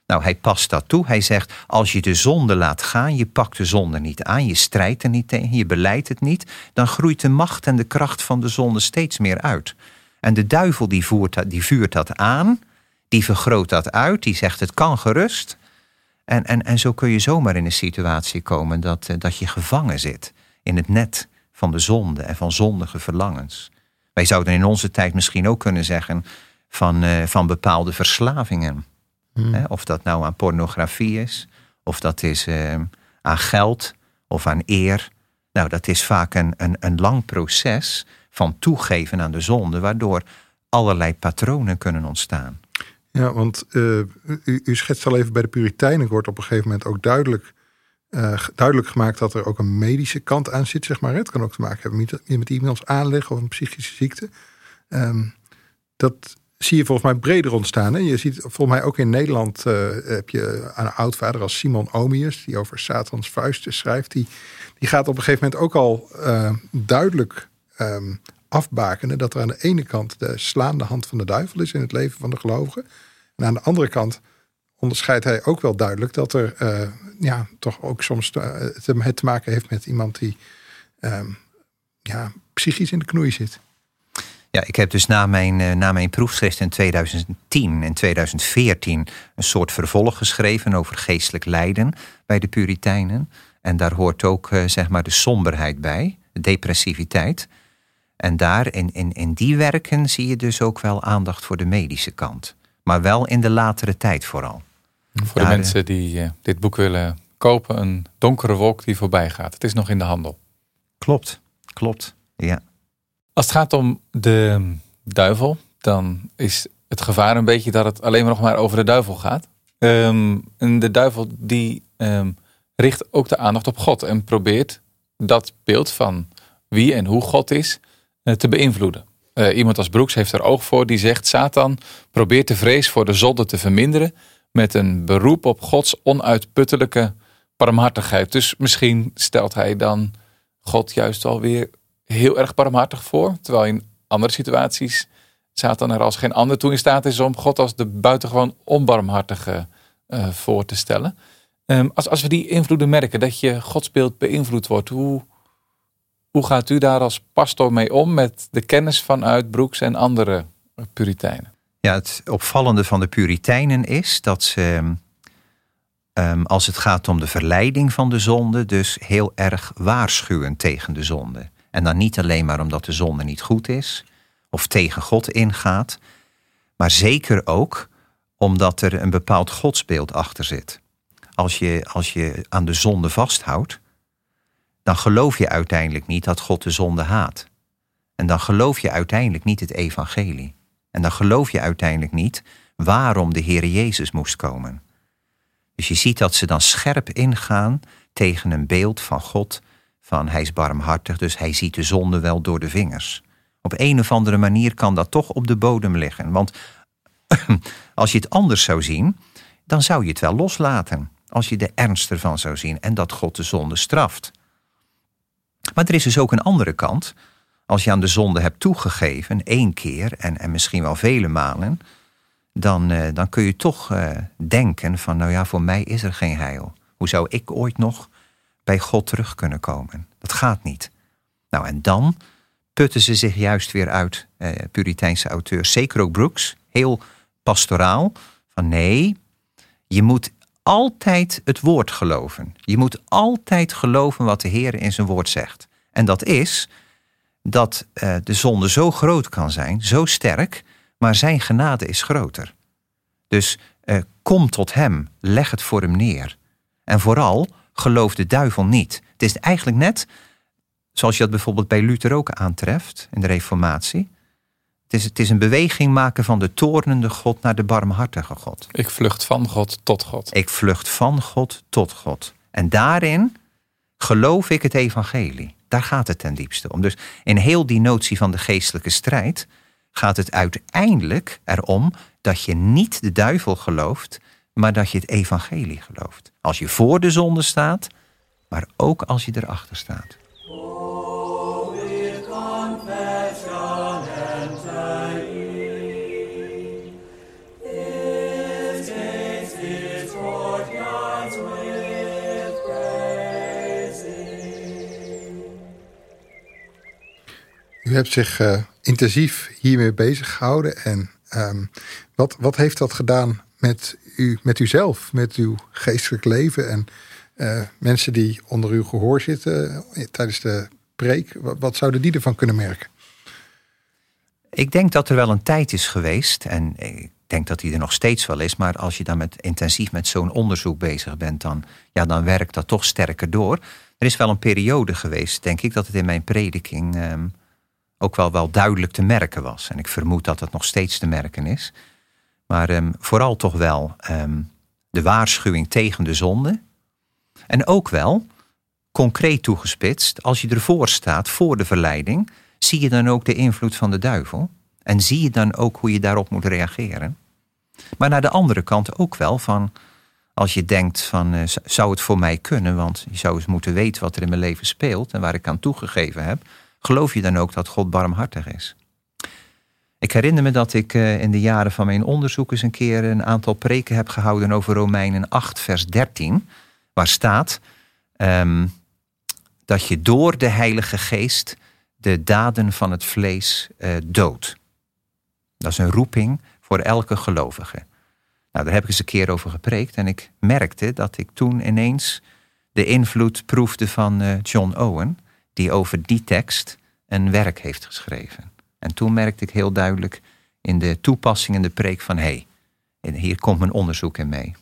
Nou, hij past dat toe. Hij zegt, als je de zonde laat gaan, je pakt de zonde niet aan, je strijdt er niet tegen, je beleidt het niet, dan groeit de macht en de kracht van de zonde steeds meer uit. En de duivel die, voert, die vuurt dat aan, die vergroot dat uit, die zegt het kan gerust. En, en, en zo kun je zomaar in een situatie komen dat, eh, dat je gevangen zit in het net van de zonde en van zondige verlangens. Wij zouden in onze tijd misschien ook kunnen zeggen van, uh, van bepaalde verslavingen. Hmm. Of dat nou aan pornografie is, of dat is ehm, aan geld of aan eer. Nou, dat is vaak een, een, een lang proces van toegeven aan de zonde, waardoor allerlei patronen kunnen ontstaan. Ja, want uh, u, u, schetst al even bij de Puritijnen, wordt op een gegeven moment ook duidelijk, uh, duidelijk gemaakt dat er ook een medische kant aan zit, zeg maar. Het kan ook te maken hebben met, met iemands aanleg of een psychische ziekte. Um, dat zie je volgens mij breder ontstaan. Hè? Je ziet volgens mij ook in Nederland uh, heb je een oudvader als Simon Omius, die over Satans vuisten schrijft. Die, die gaat op een gegeven moment ook al uh, duidelijk um, afbakenen dat er aan de ene kant de slaande hand van de duivel is in het leven van de gelovigen. En aan de andere kant onderscheidt hij ook wel duidelijk dat er uh, ja, toch ook soms het te maken heeft met iemand die um, ja, psychisch in de knoei zit. Ja, ik heb dus na mijn, eh, na mijn proefschrift in 2010 en 2014 een soort vervolg geschreven over geestelijk lijden bij de Puritijnen. En daar hoort ook uh, zeg maar de somberheid bij, de depressiviteit. En daar in, in, in die werken zie je dus ook wel aandacht voor de medische kant. Maar wel in de latere tijd vooral. Voor de mensen die uh, dit boek willen kopen, een donkere wolk die voorbij gaat. Het is nog in de handel. Klopt, klopt, ja. Als het gaat om de duivel, dan is het gevaar een beetje dat het alleen maar nog maar over de duivel gaat. Um, en de duivel die um, richt ook de aandacht op God en probeert dat beeld van wie en hoe God is uh, te beïnvloeden. Uh, iemand als Broeks heeft er oog voor die zegt: Satan probeert de vrees voor de zonde te verminderen met een beroep op Gods onuitputtelijke barmhartigheid. Dus misschien stelt hij dan God juist alweer heel erg barmhartig voor. Terwijl in andere situaties Satan er als geen ander toe in staat is om God als de buitengewoon onbarmhartige uh, voor te stellen. Um, als, als we die invloeden merken, dat je godsbeeld beïnvloed wordt, hoe, hoe gaat u daar als pastor mee om met de kennis vanuit Broeks en andere Puritijnen? Ja, het opvallende van de Puritijnen is dat ze, um, als het gaat om de verleiding van de zonde, dus heel erg waarschuwen tegen de zonde. En dan niet alleen maar omdat de zonde niet goed is of tegen God ingaat, maar zeker ook omdat er een bepaald godsbeeld achter zit. Als je, als je aan de zonde vasthoudt, dan geloof je uiteindelijk niet dat God de zonde haat. En dan geloof je uiteindelijk niet het evangelie. En dan geloof je uiteindelijk niet waarom de Heer Jezus moest komen. Dus je ziet dat ze dan scherp ingaan tegen een beeld van God van hij is barmhartig, dus hij ziet de zonde wel door de vingers. Op een of andere manier kan dat toch op de bodem liggen. Want [clears throat] als je het anders zou zien, dan zou je het wel loslaten. Als je de ernst ervan zou zien en dat God de zonde straft. Maar er is dus ook een andere kant. Als je aan de zonde hebt toegegeven, één keer en, en misschien wel vele malen, dan, uh, dan kun je toch uh, denken van, nou ja, voor mij is er geen heil. Hoe zou ik ooit nog bij God terug kunnen komen. Dat gaat niet. Nou, en dan putten ze zich juist weer uit, eh, Puriteinse auteurs, zeker ook Brooks, heel pastoraal, van nee, je moet altijd het woord geloven. Je moet altijd geloven wat de Heer in zijn woord zegt. En dat is dat eh, de zonde zo groot kan zijn, zo sterk, maar zijn genade is groter. Dus eh, kom tot Hem, leg het voor Hem neer. En vooral, gelooft de duivel niet. Het is eigenlijk net zoals je dat bijvoorbeeld bij Luther ook aantreft in de Reformatie. Het is, het is een beweging maken van de toornende God naar de barmhartige God. Ik vlucht van God tot God. Ik vlucht van God tot God. En daarin geloof ik het evangelie. Daar gaat het ten diepste om. Dus in heel die notie van de geestelijke strijd gaat het uiteindelijk erom dat je niet de duivel gelooft, maar dat je het evangelie gelooft. Als je voor de zonde staat, maar ook als je erachter staat. U hebt zich uh, intensief hiermee bezig gehouden. En um, wat, wat heeft dat gedaan met, u, met uzelf, met uw geestelijk leven en uh, mensen die onder uw gehoor zitten uh, tijdens de preek, wat, zouden die ervan kunnen merken? Ik denk dat er wel een tijd is geweest, en ik denk dat die er nog steeds wel is, maar als je dan met, intensief met zo'n onderzoek bezig bent, dan, ja, dan werkt dat toch sterker door. Er is wel een periode geweest, denk ik, dat het in mijn prediking um, ook wel, wel duidelijk te merken was. En ik vermoed dat het nog steeds te merken is. Maar ehm, vooral toch wel ehm, de waarschuwing tegen de zonde. En ook wel, concreet toegespitst, als je ervoor staat, voor de verleiding, zie je dan ook de invloed van de duivel. En zie je dan ook hoe je daarop moet reageren. Maar naar de andere kant ook wel van, als je denkt van, uh, zou het voor mij kunnen? Want je zou eens moeten weten wat er in mijn leven speelt en waar ik aan toegegeven heb. Geloof je dan ook dat God barmhartig is? Ik herinner me dat ik uh, in de jaren van mijn onderzoek eens een keer een aantal preken heb gehouden over Romeinen 8, vers 13, waar staat um, dat je door de Heilige Geest de daden van het vlees uh, doodt. Dat is een roeping voor elke gelovige. Nou, daar heb ik eens een keer over gepreekt en ik merkte dat ik toen ineens de invloed proefde van uh, John Owen, die over die tekst een werk heeft geschreven. En toen merkte ik heel duidelijk in de toepassing en de preek van hé, hey, hier komt mijn onderzoek in mee.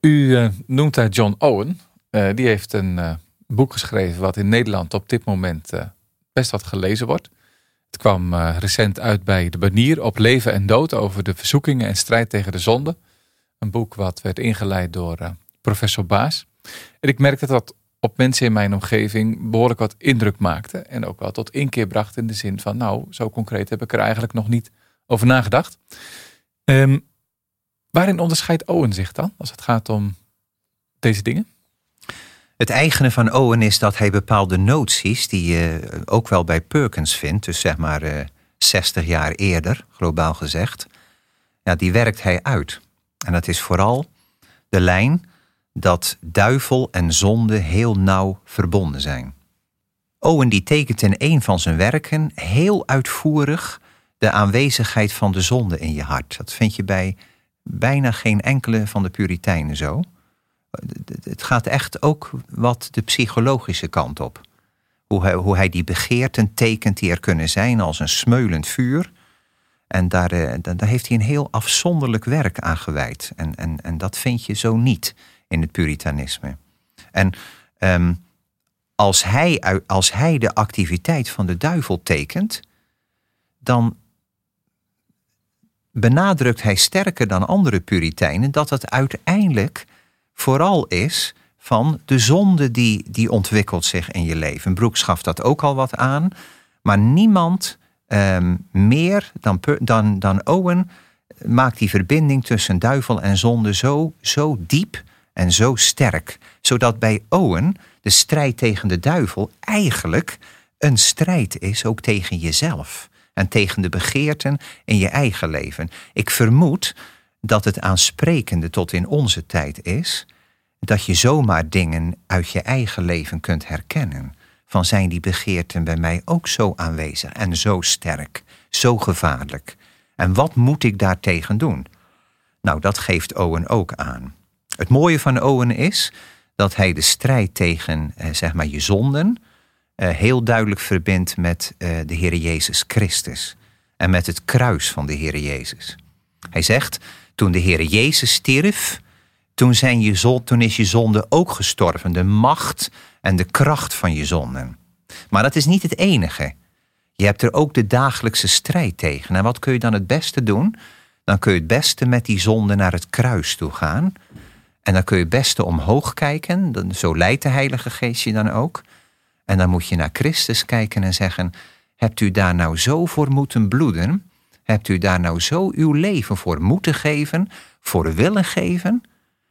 U uh, noemt daar John Owen. Uh, die heeft een uh, boek geschreven wat in Nederland op dit moment best wat gelezen wordt. Het kwam recent uit bij De Banier op leven en dood over de verzoekingen en strijd tegen de zonde. Een boek wat werd ingeleid door professor Baas. En ik merkte dat op mensen in mijn omgeving behoorlijk wat indruk maakte. En ook wel tot inkeer bracht in de zin van, nou, zo concreet heb ik er eigenlijk nog niet over nagedacht. Um, waarin onderscheidt Owen zich dan als het gaat om deze dingen? Het eigene van Owen is dat hij bepaalde noties, die je ook wel bij Perkins vindt, dus zeg maar uh, 60 jaar eerder, globaal gezegd, ja, die werkt hij uit. En dat is vooral de lijn dat duivel en zonde heel nauw verbonden zijn. Owen die tekent in een van zijn werken heel uitvoerig de aanwezigheid van de zonde in je hart. Dat vind je bij bijna geen enkele van de Puritijnen zo. Het gaat echt ook wat de psychologische kant op. Hoe hij, hoe hij die begeerten tekent die er kunnen zijn als een smeulend vuur. En daar, eh, daar heeft hij een heel afzonderlijk werk aan gewijd. En, en, en dat vind je zo niet in het puritanisme. En um, als, hij, als hij de activiteit van de duivel tekent, dan benadrukt hij sterker dan andere puriteinen dat het uiteindelijk vooral is van de zonde die, die ontwikkelt zich in je leven. Broek schaft dat ook al wat aan, maar niemand um, meer dan, dan, dan Owen maakt die verbinding tussen duivel en zonde zo, zo diep en zo sterk, zodat bij Owen de strijd tegen de duivel eigenlijk een strijd is ook tegen jezelf en tegen de begeerten in je eigen leven. Ik vermoed dat het aansprekende tot in onze tijd is dat je zomaar dingen uit je eigen leven kunt herkennen. Van zijn die begeerten bij mij ook zo aanwezig en zo sterk, zo gevaarlijk? En wat moet ik daartegen doen? Nou, dat geeft Owen ook aan. Het mooie van Owen is dat hij de strijd tegen eh, zeg maar je zonden eh, heel duidelijk verbindt met eh, de Heer Jezus Christus en met het kruis van de Heer Jezus. Hij zegt, toen de Heer Jezus stierf, toen, zijn je toen is je zonde ook gestorven, de macht en de kracht van je zonden. Maar dat is niet het enige. Je hebt er ook de dagelijkse strijd tegen. En wat kun je dan het beste doen? Dan kun je het beste met die zonde naar het kruis toe gaan en dan kun je het beste omhoog kijken. Dan, zo leidt de Heilige Geest je dan ook. En dan moet je naar Christus kijken en zeggen: Hebt u daar nou zo voor moeten bloeden? Hebt u daar nou zo uw leven voor moeten geven, voor willen geven?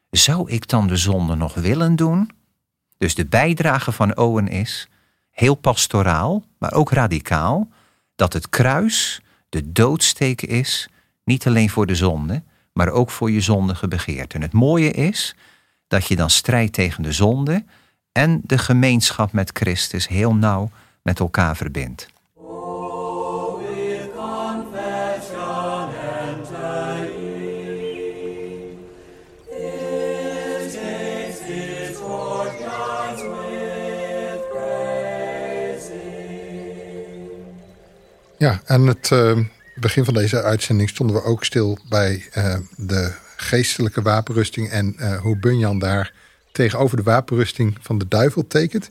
Zou ik dan de zonde nog willen doen? Dus de bijdrage van Owen is heel pastoraal, maar ook radicaal, dat het kruis de doodsteek is, niet alleen voor de zonde, maar ook voor je zondige begeerte. En het mooie is dat je dan strijdt tegen de zonde en de gemeenschap met Christus heel nauw met elkaar verbindt. Ja, en het uh, begin van deze uitzending stonden we ook stil bij uh, de geestelijke wapenrusting en uh, hoe Bunyan daar tegenover de wapenrusting van de duivel tekent.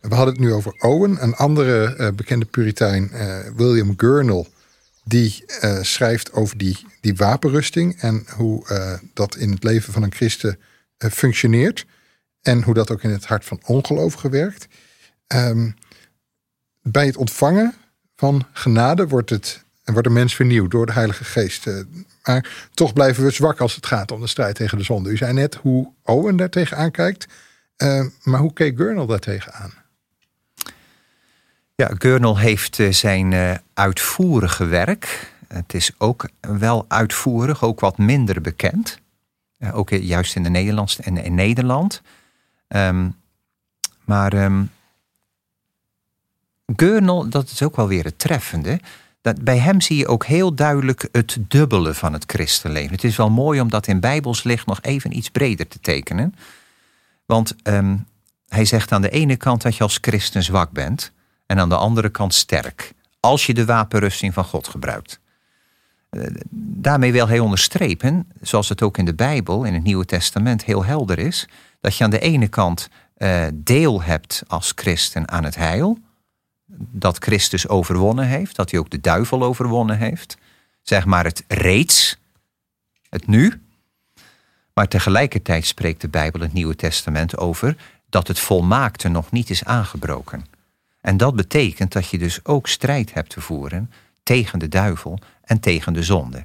We hadden het nu over Owen, een andere uh, bekende puritein, William Gurnall. Die schrijft over die, die wapenrusting en hoe dat in het leven van een christen functioneert. En hoe dat ook in het hart van ongelovigen werkt. Um, bij het ontvangen van genade wordt, het, wordt de mens vernieuwd door de Heilige Geest. Maar toch blijven we zwak als het gaat om de strijd tegen de zonde. U zei net hoe Owen daar tegenaan kijkt. maar hoe keek Gurnall daar tegenaan? Ja, Gurnall heeft eh, zijn uitvoerige werk. Het is ook wel uitvoerig, ook wat minder bekend. Ook juist in de Nederlands en in Nederland. Um, maar um, dat is ook wel weer het treffende. Dat bij hem zie je ook heel duidelijk het dubbele van het christenleven. Het is wel mooi om dat in Bijbels licht nog even iets breder te tekenen. Want um, hij zegt aan de ene kant dat je als christen zwak bent en aan de andere kant sterk. Als je de wapenrusting van God gebruikt. Eh, daarmee wil hij onderstrepen, zoals het ook in de Bijbel, in het Nieuwe Testament heel helder is, dat je aan de ene kant uh, deel hebt als christen aan het heil, dat Christus overwonnen heeft, dat hij ook de duivel overwonnen heeft, zeg maar het reeds, het nu. Maar tegelijkertijd spreekt de Bijbel, het Nieuwe Testament, over dat het volmaakte nog niet is aangebroken. En dat betekent dat je dus ook strijd hebt te voeren tegen de duivel en tegen de zonde.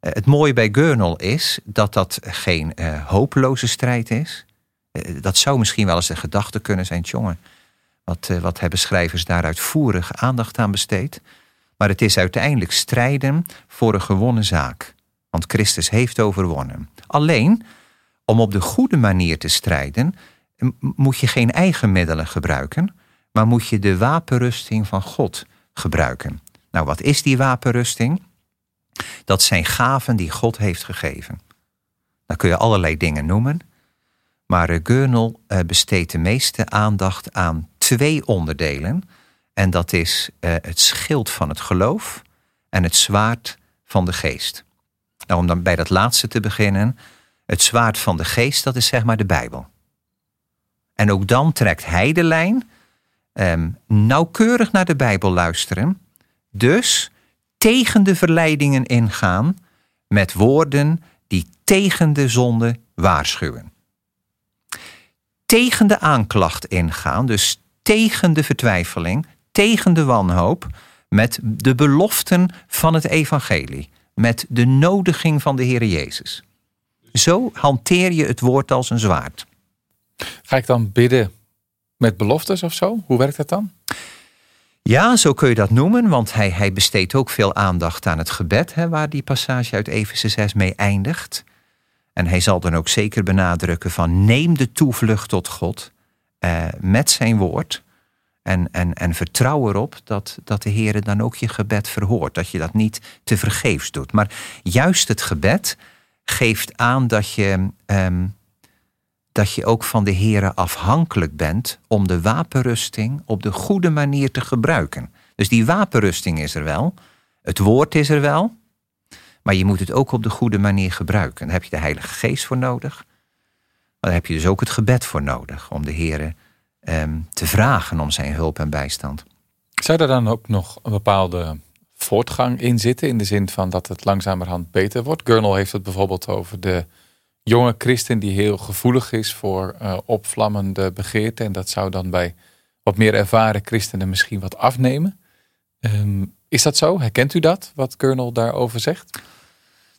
Eh, het mooie bij Gurnall is dat dat geen uh, hopeloze strijd is. Uh, dat zou misschien wel eens een gedachte kunnen zijn, jongen. Wat, uh, wat hebben schrijvers daar uitvoerig aandacht aan besteed? Maar het is uiteindelijk strijden voor een gewonnen zaak. Want Christus heeft overwonnen. Alleen, om op de goede manier te strijden, moet je geen eigen middelen gebruiken, maar moet je de wapenrusting van God gebruiken. Nou, wat is die wapenrusting? Dat zijn gaven die God heeft gegeven. Dan kun je allerlei dingen noemen, maar Gurnall eh, besteedt de meeste aandacht aan twee onderdelen. En dat is eh, het schild van het geloof en het zwaard van de geest. Nou, om dan bij dat laatste te beginnen, het zwaard van de geest, dat is zeg maar de Bijbel. En ook dan trekt hij de lijn um, nauwkeurig naar de Bijbel luisteren. Dus tegen de verleidingen ingaan met woorden die tegen de zonde waarschuwen. Tegen de aanklacht ingaan, dus tegen de vertwijfeling, tegen de wanhoop, met de beloften van het evangelie, met de nodiging van de Heer Jezus. Zo hanteer je het woord als een zwaard. Ga ik dan bidden met beloftes of zo? Hoe werkt dat dan? Ja, zo kun je dat noemen, want hij, hij besteedt ook veel aandacht aan het gebed, hè, waar die passage uit Efeze 6 mee eindigt. En hij zal dan ook zeker benadrukken van neem de toevlucht tot God eh, met zijn woord. En, en, en vertrouw erop dat, dat de Heer dan ook je gebed verhoort. Dat je dat niet te vergeefs doet. Maar juist het gebed geeft aan dat je ehm, dat je ook van de Here afhankelijk bent om de wapenrusting op de goede manier te gebruiken. Dus die wapenrusting is er wel, het woord is er wel, maar je moet het ook op de goede manier gebruiken. Daar heb je de Heilige Geest voor nodig, maar daar heb je dus ook het gebed voor nodig om de Here ehm, te vragen om zijn hulp en bijstand. Zou er dan ook nog een bepaalde voortgang in zitten, in de zin van dat het langzamerhand beter wordt? Gurnall heeft het bijvoorbeeld over de jonge christen die heel gevoelig is voor uh, opvlammende begeerten. En dat zou dan bij wat meer ervaren christenen misschien wat afnemen. Um, is dat zo? Herkent u dat, wat Kernel daarover zegt?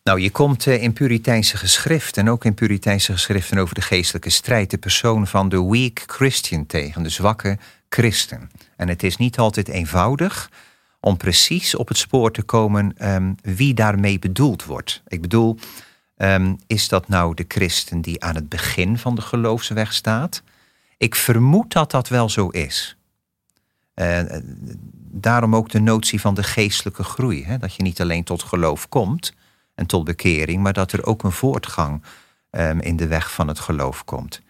Nou, je komt uh, in Puriteinse geschriften, en ook in Puriteinse geschriften over de geestelijke strijd, de persoon van de weak Christian tegen, de zwakke christen. En het is niet altijd eenvoudig om precies op het spoor te komen um, wie daarmee bedoeld wordt. Ik bedoel, Um, is dat nou de christen die aan het begin van de geloofsweg staat? Ik vermoed dat dat wel zo is. Uh, daarom ook de notie van de geestelijke groei. Hè? Dat je niet alleen tot geloof komt en tot bekering, maar dat er ook een voortgang um, in de weg van het geloof komt.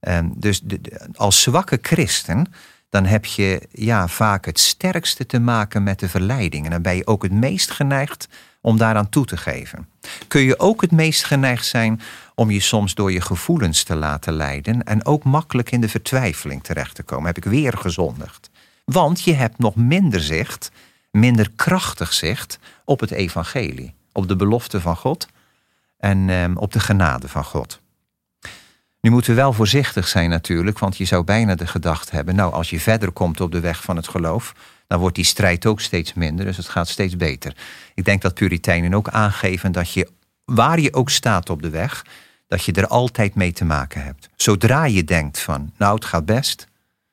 Um, dus de, als zwakke christen dan heb je ja, vaak het sterkste te maken met de verleiding. En dan ben je ook het meest geneigd om daaraan toe te geven. Kun je ook het meest geneigd zijn om je soms door je gevoelens te laten leiden en ook makkelijk in de vertwijfeling terecht te komen. Heb ik weer gezondigd. Want je hebt nog minder zicht, minder krachtig zicht op het evangelie, op de belofte van God en ehm, op de genade van God. Nu moeten we wel voorzichtig zijn natuurlijk, want je zou bijna de gedachte hebben, nou als je verder komt op de weg van het geloof, dan wordt die strijd ook steeds minder, dus het gaat steeds beter. Ik denk dat Puritijnen ook aangeven dat je, waar je ook staat op de weg, dat je er altijd mee te maken hebt. Zodra je denkt van, nou het gaat best,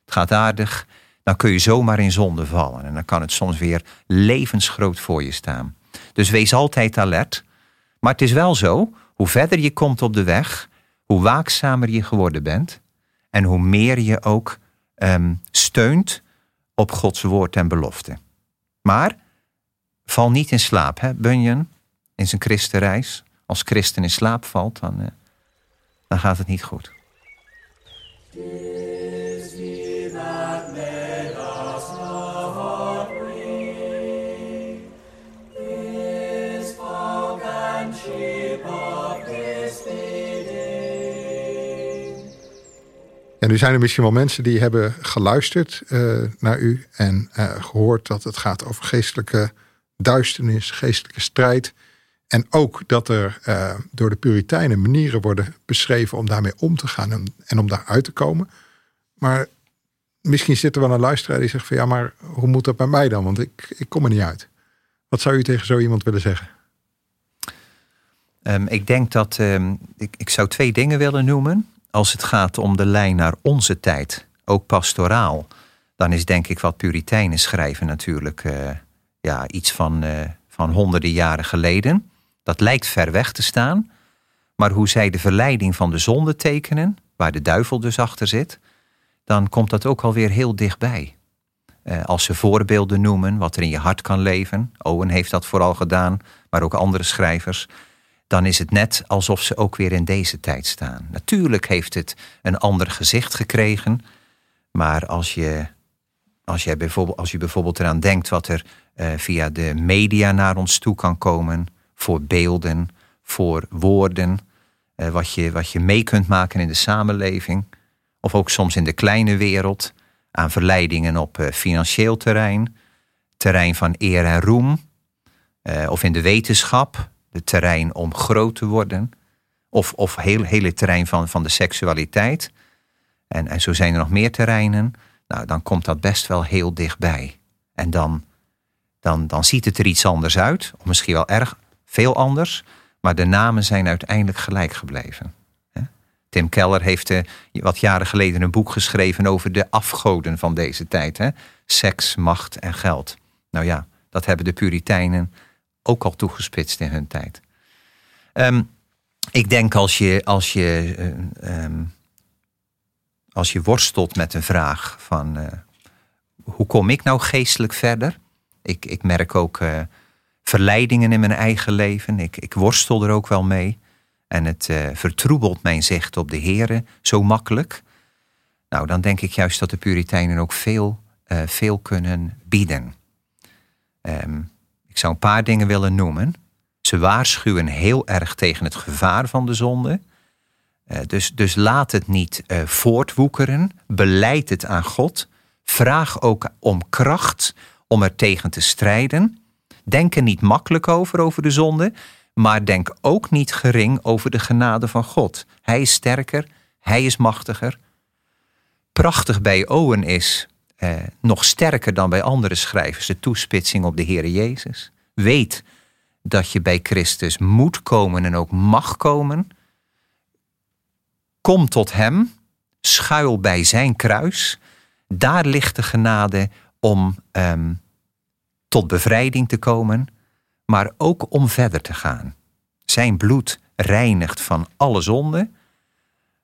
het gaat aardig, dan kun je zomaar in zonde vallen. En dan kan het soms weer levensgroot voor je staan. Dus wees altijd alert. Maar het is wel zo, hoe verder je komt op de weg, hoe waakzamer je geworden bent. En hoe meer je ook ehm, steunt op Gods woord en belofte. Maar val niet in slaap, hè? Bunyan in zijn christenreis. Als christen in slaap valt, dan, uh, dan gaat het niet goed. En nu zijn er misschien wel mensen die hebben geluisterd uh, naar u en uh, gehoord dat het gaat over geestelijke duisternis, geestelijke strijd. En ook dat er uh, door de Puritijnen manieren worden beschreven om daarmee om te gaan en, en om daaruit te komen. Maar misschien zit er wel een luisteraar die zegt van ja, maar hoe moet dat bij mij dan? Want ik, ik kom er niet uit. Wat zou u tegen zo iemand willen zeggen? Um, ik denk dat um, ik, ik zou twee dingen willen noemen als het gaat om de lijn naar onze tijd, ook pastoraal, dan is denk ik wat Puritijnen schrijven natuurlijk uh, ja, iets van, uh, van honderden jaren geleden. Dat lijkt ver weg te staan, maar hoe zij de verleiding van de zonde tekenen, waar de duivel dus achter zit, dan komt dat ook alweer heel dichtbij. Uh, als ze voorbeelden noemen, wat er in je hart kan leven. Owen heeft dat vooral gedaan, maar ook andere schrijvers dan is het net alsof ze ook weer in deze tijd staan. Natuurlijk heeft het een ander gezicht gekregen, maar als je, als je, bijvoorbeeld, als je bijvoorbeeld eraan denkt wat er uh, via de media naar ons toe kan komen, voor beelden, voor woorden, uh, wat, je, wat je mee kunt maken in de samenleving, of ook soms in de kleine wereld, aan verleidingen op uh, financieel terrein, terrein van eer en roem, of in de wetenschap, het terrein om groot te worden. Of, of heel, hele terrein van, van de seksualiteit. En, en zo zijn er nog meer terreinen. Nou, dan komt dat best wel heel dichtbij. En dan, dan, dan ziet het er iets anders uit. Of misschien wel erg veel anders. Maar de namen zijn uiteindelijk gelijk gebleven. Tim Keller heeft uh, wat jaren geleden een boek geschreven over de afgoden van deze tijd. Hè? Seks, macht en geld. Nou ja, dat hebben de Puritijnen ook al toegespitst in hun tijd. Ehm, ik denk als je, als, je, uh, um, als je worstelt met een vraag van uh, hoe kom ik nou geestelijk verder? Ik, ik merk ook uh, verleidingen in mijn eigen leven. Ik, ik worstel er ook wel mee. En het vertroebelt mijn zicht op de Here zo makkelijk. Nou, dan denk ik juist dat de Puritijnen ook veel, veel kunnen bieden. Um, zou een paar dingen willen noemen. Ze waarschuwen heel erg tegen het gevaar van de zonde. Uh, dus, dus laat het niet uh, voortwoekeren. Beleid het aan God. Vraag ook om kracht om er tegen te strijden. Denk er niet makkelijk over, over de zonde. Maar denk ook niet gering over de genade van God. Hij is sterker, hij is machtiger. Prachtig bij Owen is eh, nog sterker dan bij andere schrijvers, de toespitsing op de Heer Jezus. Weet dat je bij Christus moet komen en ook mag komen. Kom tot Hem, schuil bij Zijn kruis. Daar ligt de genade om ehm, tot bevrijding te komen, maar ook om verder te gaan. Zijn bloed reinigt van alle zonde,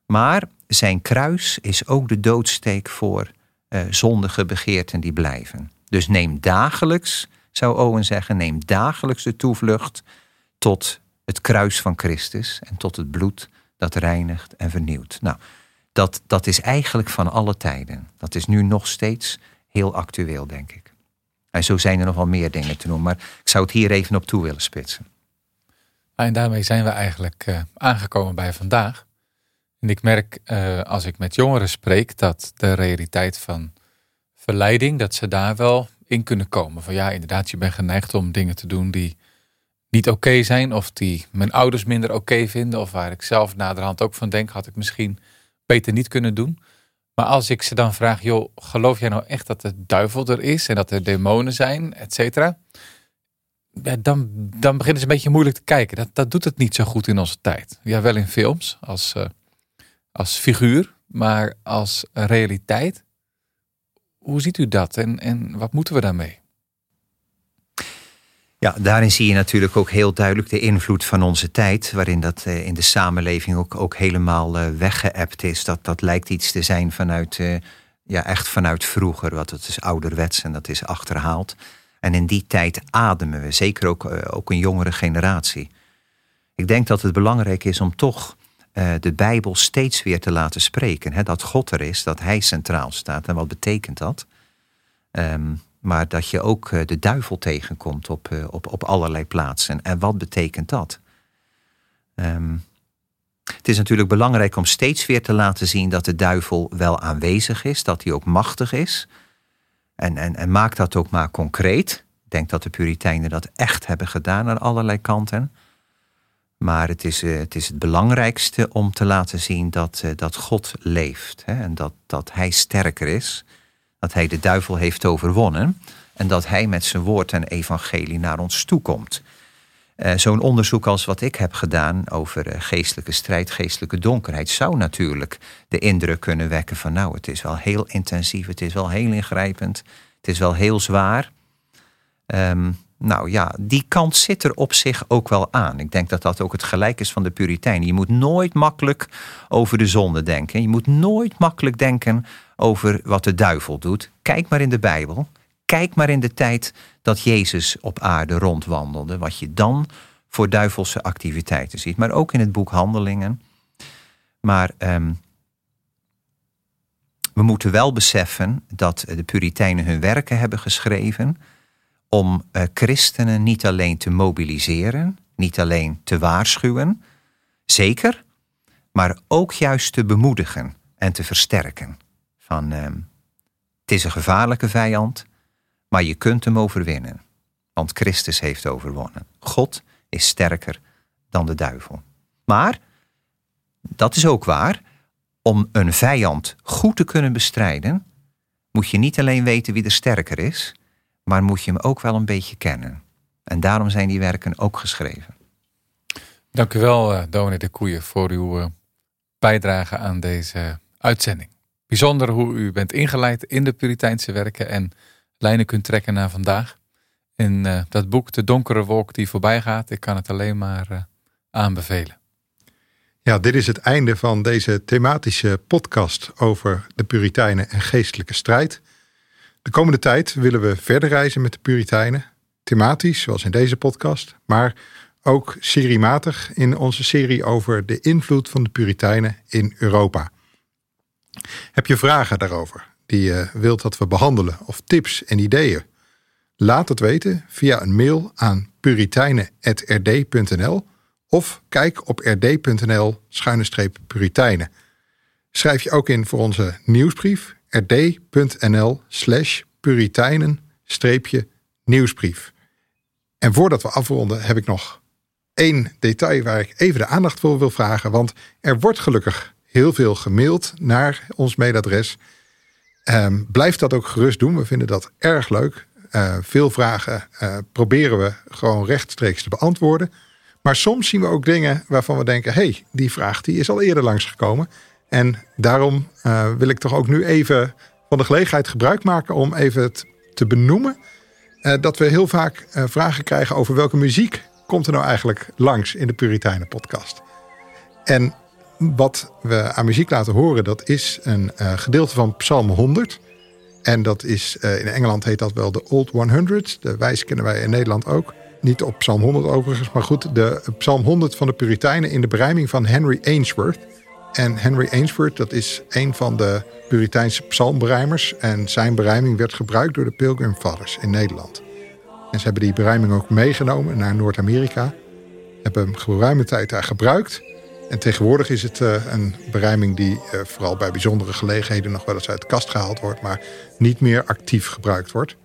maar zijn kruis is ook de doodsteek voor uh, zondige begeerten die blijven. Dus neem dagelijks, zou Owen zeggen, neem dagelijks de toevlucht tot het kruis van Christus en tot het bloed dat reinigt en vernieuwt. Nou, dat, dat is eigenlijk van alle tijden. Dat is nu nog steeds heel actueel, denk ik. En zo zijn er nog wel meer dingen te noemen, maar ik zou het hier even op toe willen spitsen. En daarmee zijn we eigenlijk uh, aangekomen bij vandaag. En ik merk uh, als ik met jongeren spreek dat de realiteit van verleiding, dat ze daar wel in kunnen komen. Van ja, inderdaad, je bent geneigd om dingen te doen die niet oké zijn. Of die mijn ouders minder oké vinden. Of waar ik zelf naderhand ook van denk, had ik misschien beter niet kunnen doen. Maar als ik ze dan vraag, joh, geloof jij nou echt dat de duivel er is en dat er demonen zijn, et cetera? Ja, dan, dan beginnen ze een beetje moeilijk te kijken. Dat, dat doet het niet zo goed in onze tijd. Ja, wel in films, als, uh, als figuur, maar als realiteit. Hoe ziet u dat en, en wat moeten we daarmee? Ja, daarin zie je natuurlijk ook heel duidelijk de invloed van onze tijd, waarin dat eh, in de samenleving ook, ook helemaal uh, weggeëpt is. Dat, dat lijkt iets te zijn vanuit, uh, ja, echt vanuit vroeger, wat het is ouderwets en dat is achterhaald. En in die tijd ademen we, zeker ook, ook een jongere generatie. Ik denk dat het belangrijk is om toch de Bijbel steeds weer te laten spreken. Hè? Dat God er is, dat Hij centraal staat. En wat betekent dat? Um, maar dat je ook eh, de duivel tegenkomt op, eh, op, op allerlei plaatsen. En wat betekent dat? Um, het is natuurlijk belangrijk om steeds weer te laten zien dat de duivel wel aanwezig is, dat hij ook machtig is. En, en, en maak dat ook maar concreet. Ik denk dat de Puritijnen dat echt hebben gedaan aan allerlei kanten. Maar het is, uh, het is het belangrijkste om te laten zien dat, uh, dat God leeft. Hè? En dat, dat Hij sterker is dat hij de duivel heeft overwonnen en dat hij met zijn woord en evangelie naar ons toekomt. Uh, Zo'n onderzoek als wat ik heb gedaan over geestelijke strijd, geestelijke donkerheid, zou natuurlijk de indruk kunnen wekken van nou, het is wel heel intensief, het is wel heel ingrijpend, het is wel heel zwaar. Um, nou ja, die kant zit er op zich ook wel aan. Ik denk dat dat ook het gelijk is van de Puritijnen. Je moet nooit makkelijk over de zonde denken. Je moet nooit makkelijk denken over wat de duivel doet. Kijk maar in de Bijbel. Kijk maar in de tijd dat Jezus op aarde rondwandelde. Wat je dan voor duivelse activiteiten ziet. Maar ook in het boek Handelingen. Maar um, we moeten wel beseffen dat de Puritijnen hun werken hebben geschreven om uh, christenen niet alleen te mobiliseren, niet alleen te waarschuwen, zeker, maar ook juist te bemoedigen en te versterken. Van uh, het is een gevaarlijke vijand, maar je kunt hem overwinnen. Want Christus heeft overwonnen. God is sterker dan de duivel. Maar, dat is ook waar, om een vijand goed te kunnen bestrijden, moet je niet alleen weten wie er sterker is, maar moet je hem ook wel een beetje kennen. En daarom zijn die werken ook geschreven. Dank u wel, uh, Dominee de Koeien, voor uw uh, bijdrage aan deze uitzending. Bijzonder hoe u bent ingeleid in de Puriteinse werken en lijnen kunt trekken naar vandaag. In uh, dat boek De Donkere Wolk die voorbij gaat, ik kan het alleen maar aanbevelen. Ja, dit is het einde van deze thematische podcast over de Puritijnen en geestelijke strijd. De komende tijd willen we verder reizen met de Puritijnen, thematisch, zoals in deze podcast, maar ook seriematig in onze serie over de invloed van de Puritijnen in Europa. Heb je vragen daarover die je wilt dat we behandelen, of tips en ideeën? Laat het weten via een mail aan puritijnen.rd.nl of kijk op rd.nl-puritijnen. Schrijf je ook in voor onze nieuwsbrief rd.nl slash puritijnen-nieuwsbrief. En voordat we afronden heb ik nog één detail waar ik even de aandacht voor wil vragen. Want er wordt gelukkig heel veel gemaild naar ons mailadres. Um, blijf dat ook gerust doen. We vinden dat erg leuk. Uh, veel vragen uh, proberen we gewoon rechtstreeks te beantwoorden. Maar soms zien we ook dingen waarvan we denken: hé, hey, die vraag die is al eerder langsgekomen. En daarom uh, wil ik toch ook nu even van de gelegenheid gebruik maken om even het te benoemen. Uh, dat we heel vaak uh, vragen krijgen over welke muziek komt er nou eigenlijk langs in de Puritijnen podcast. En wat we aan muziek laten horen, dat is een gedeelte van Psalm 100. En dat is, in Engeland heet dat wel de Old 100. De wijs kennen wij in Nederland ook. Niet op Psalm 100 overigens, maar goed. De Psalm 100 van de Puritijnen in de berijming van Henry Ainsworth. En Henry Ainsworth, dat is een van de Puriteinse psalmberijmers. En zijn berijming werd gebruikt door de Pilgrim Fathers in Nederland. En ze hebben die berijming ook meegenomen naar Noord-Amerika. Hebben hem geruime tijd daar gebruikt. En tegenwoordig is het uh, een berijming die uh, vooral bij bijzondere gelegenheden nog wel eens uit de kast gehaald wordt, maar niet meer actief gebruikt wordt.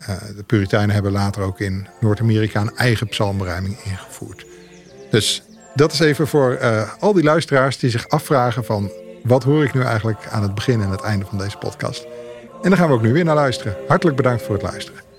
Uh, de Puritijnen hebben later ook in Noord-Amerika een eigen psalmberijming ingevoerd. Dus dat is even voor al die luisteraars die zich afvragen van wat hoor ik nu eigenlijk aan het begin en het einde van deze podcast. En daar gaan we ook nu weer naar luisteren. Hartelijk bedankt voor het luisteren.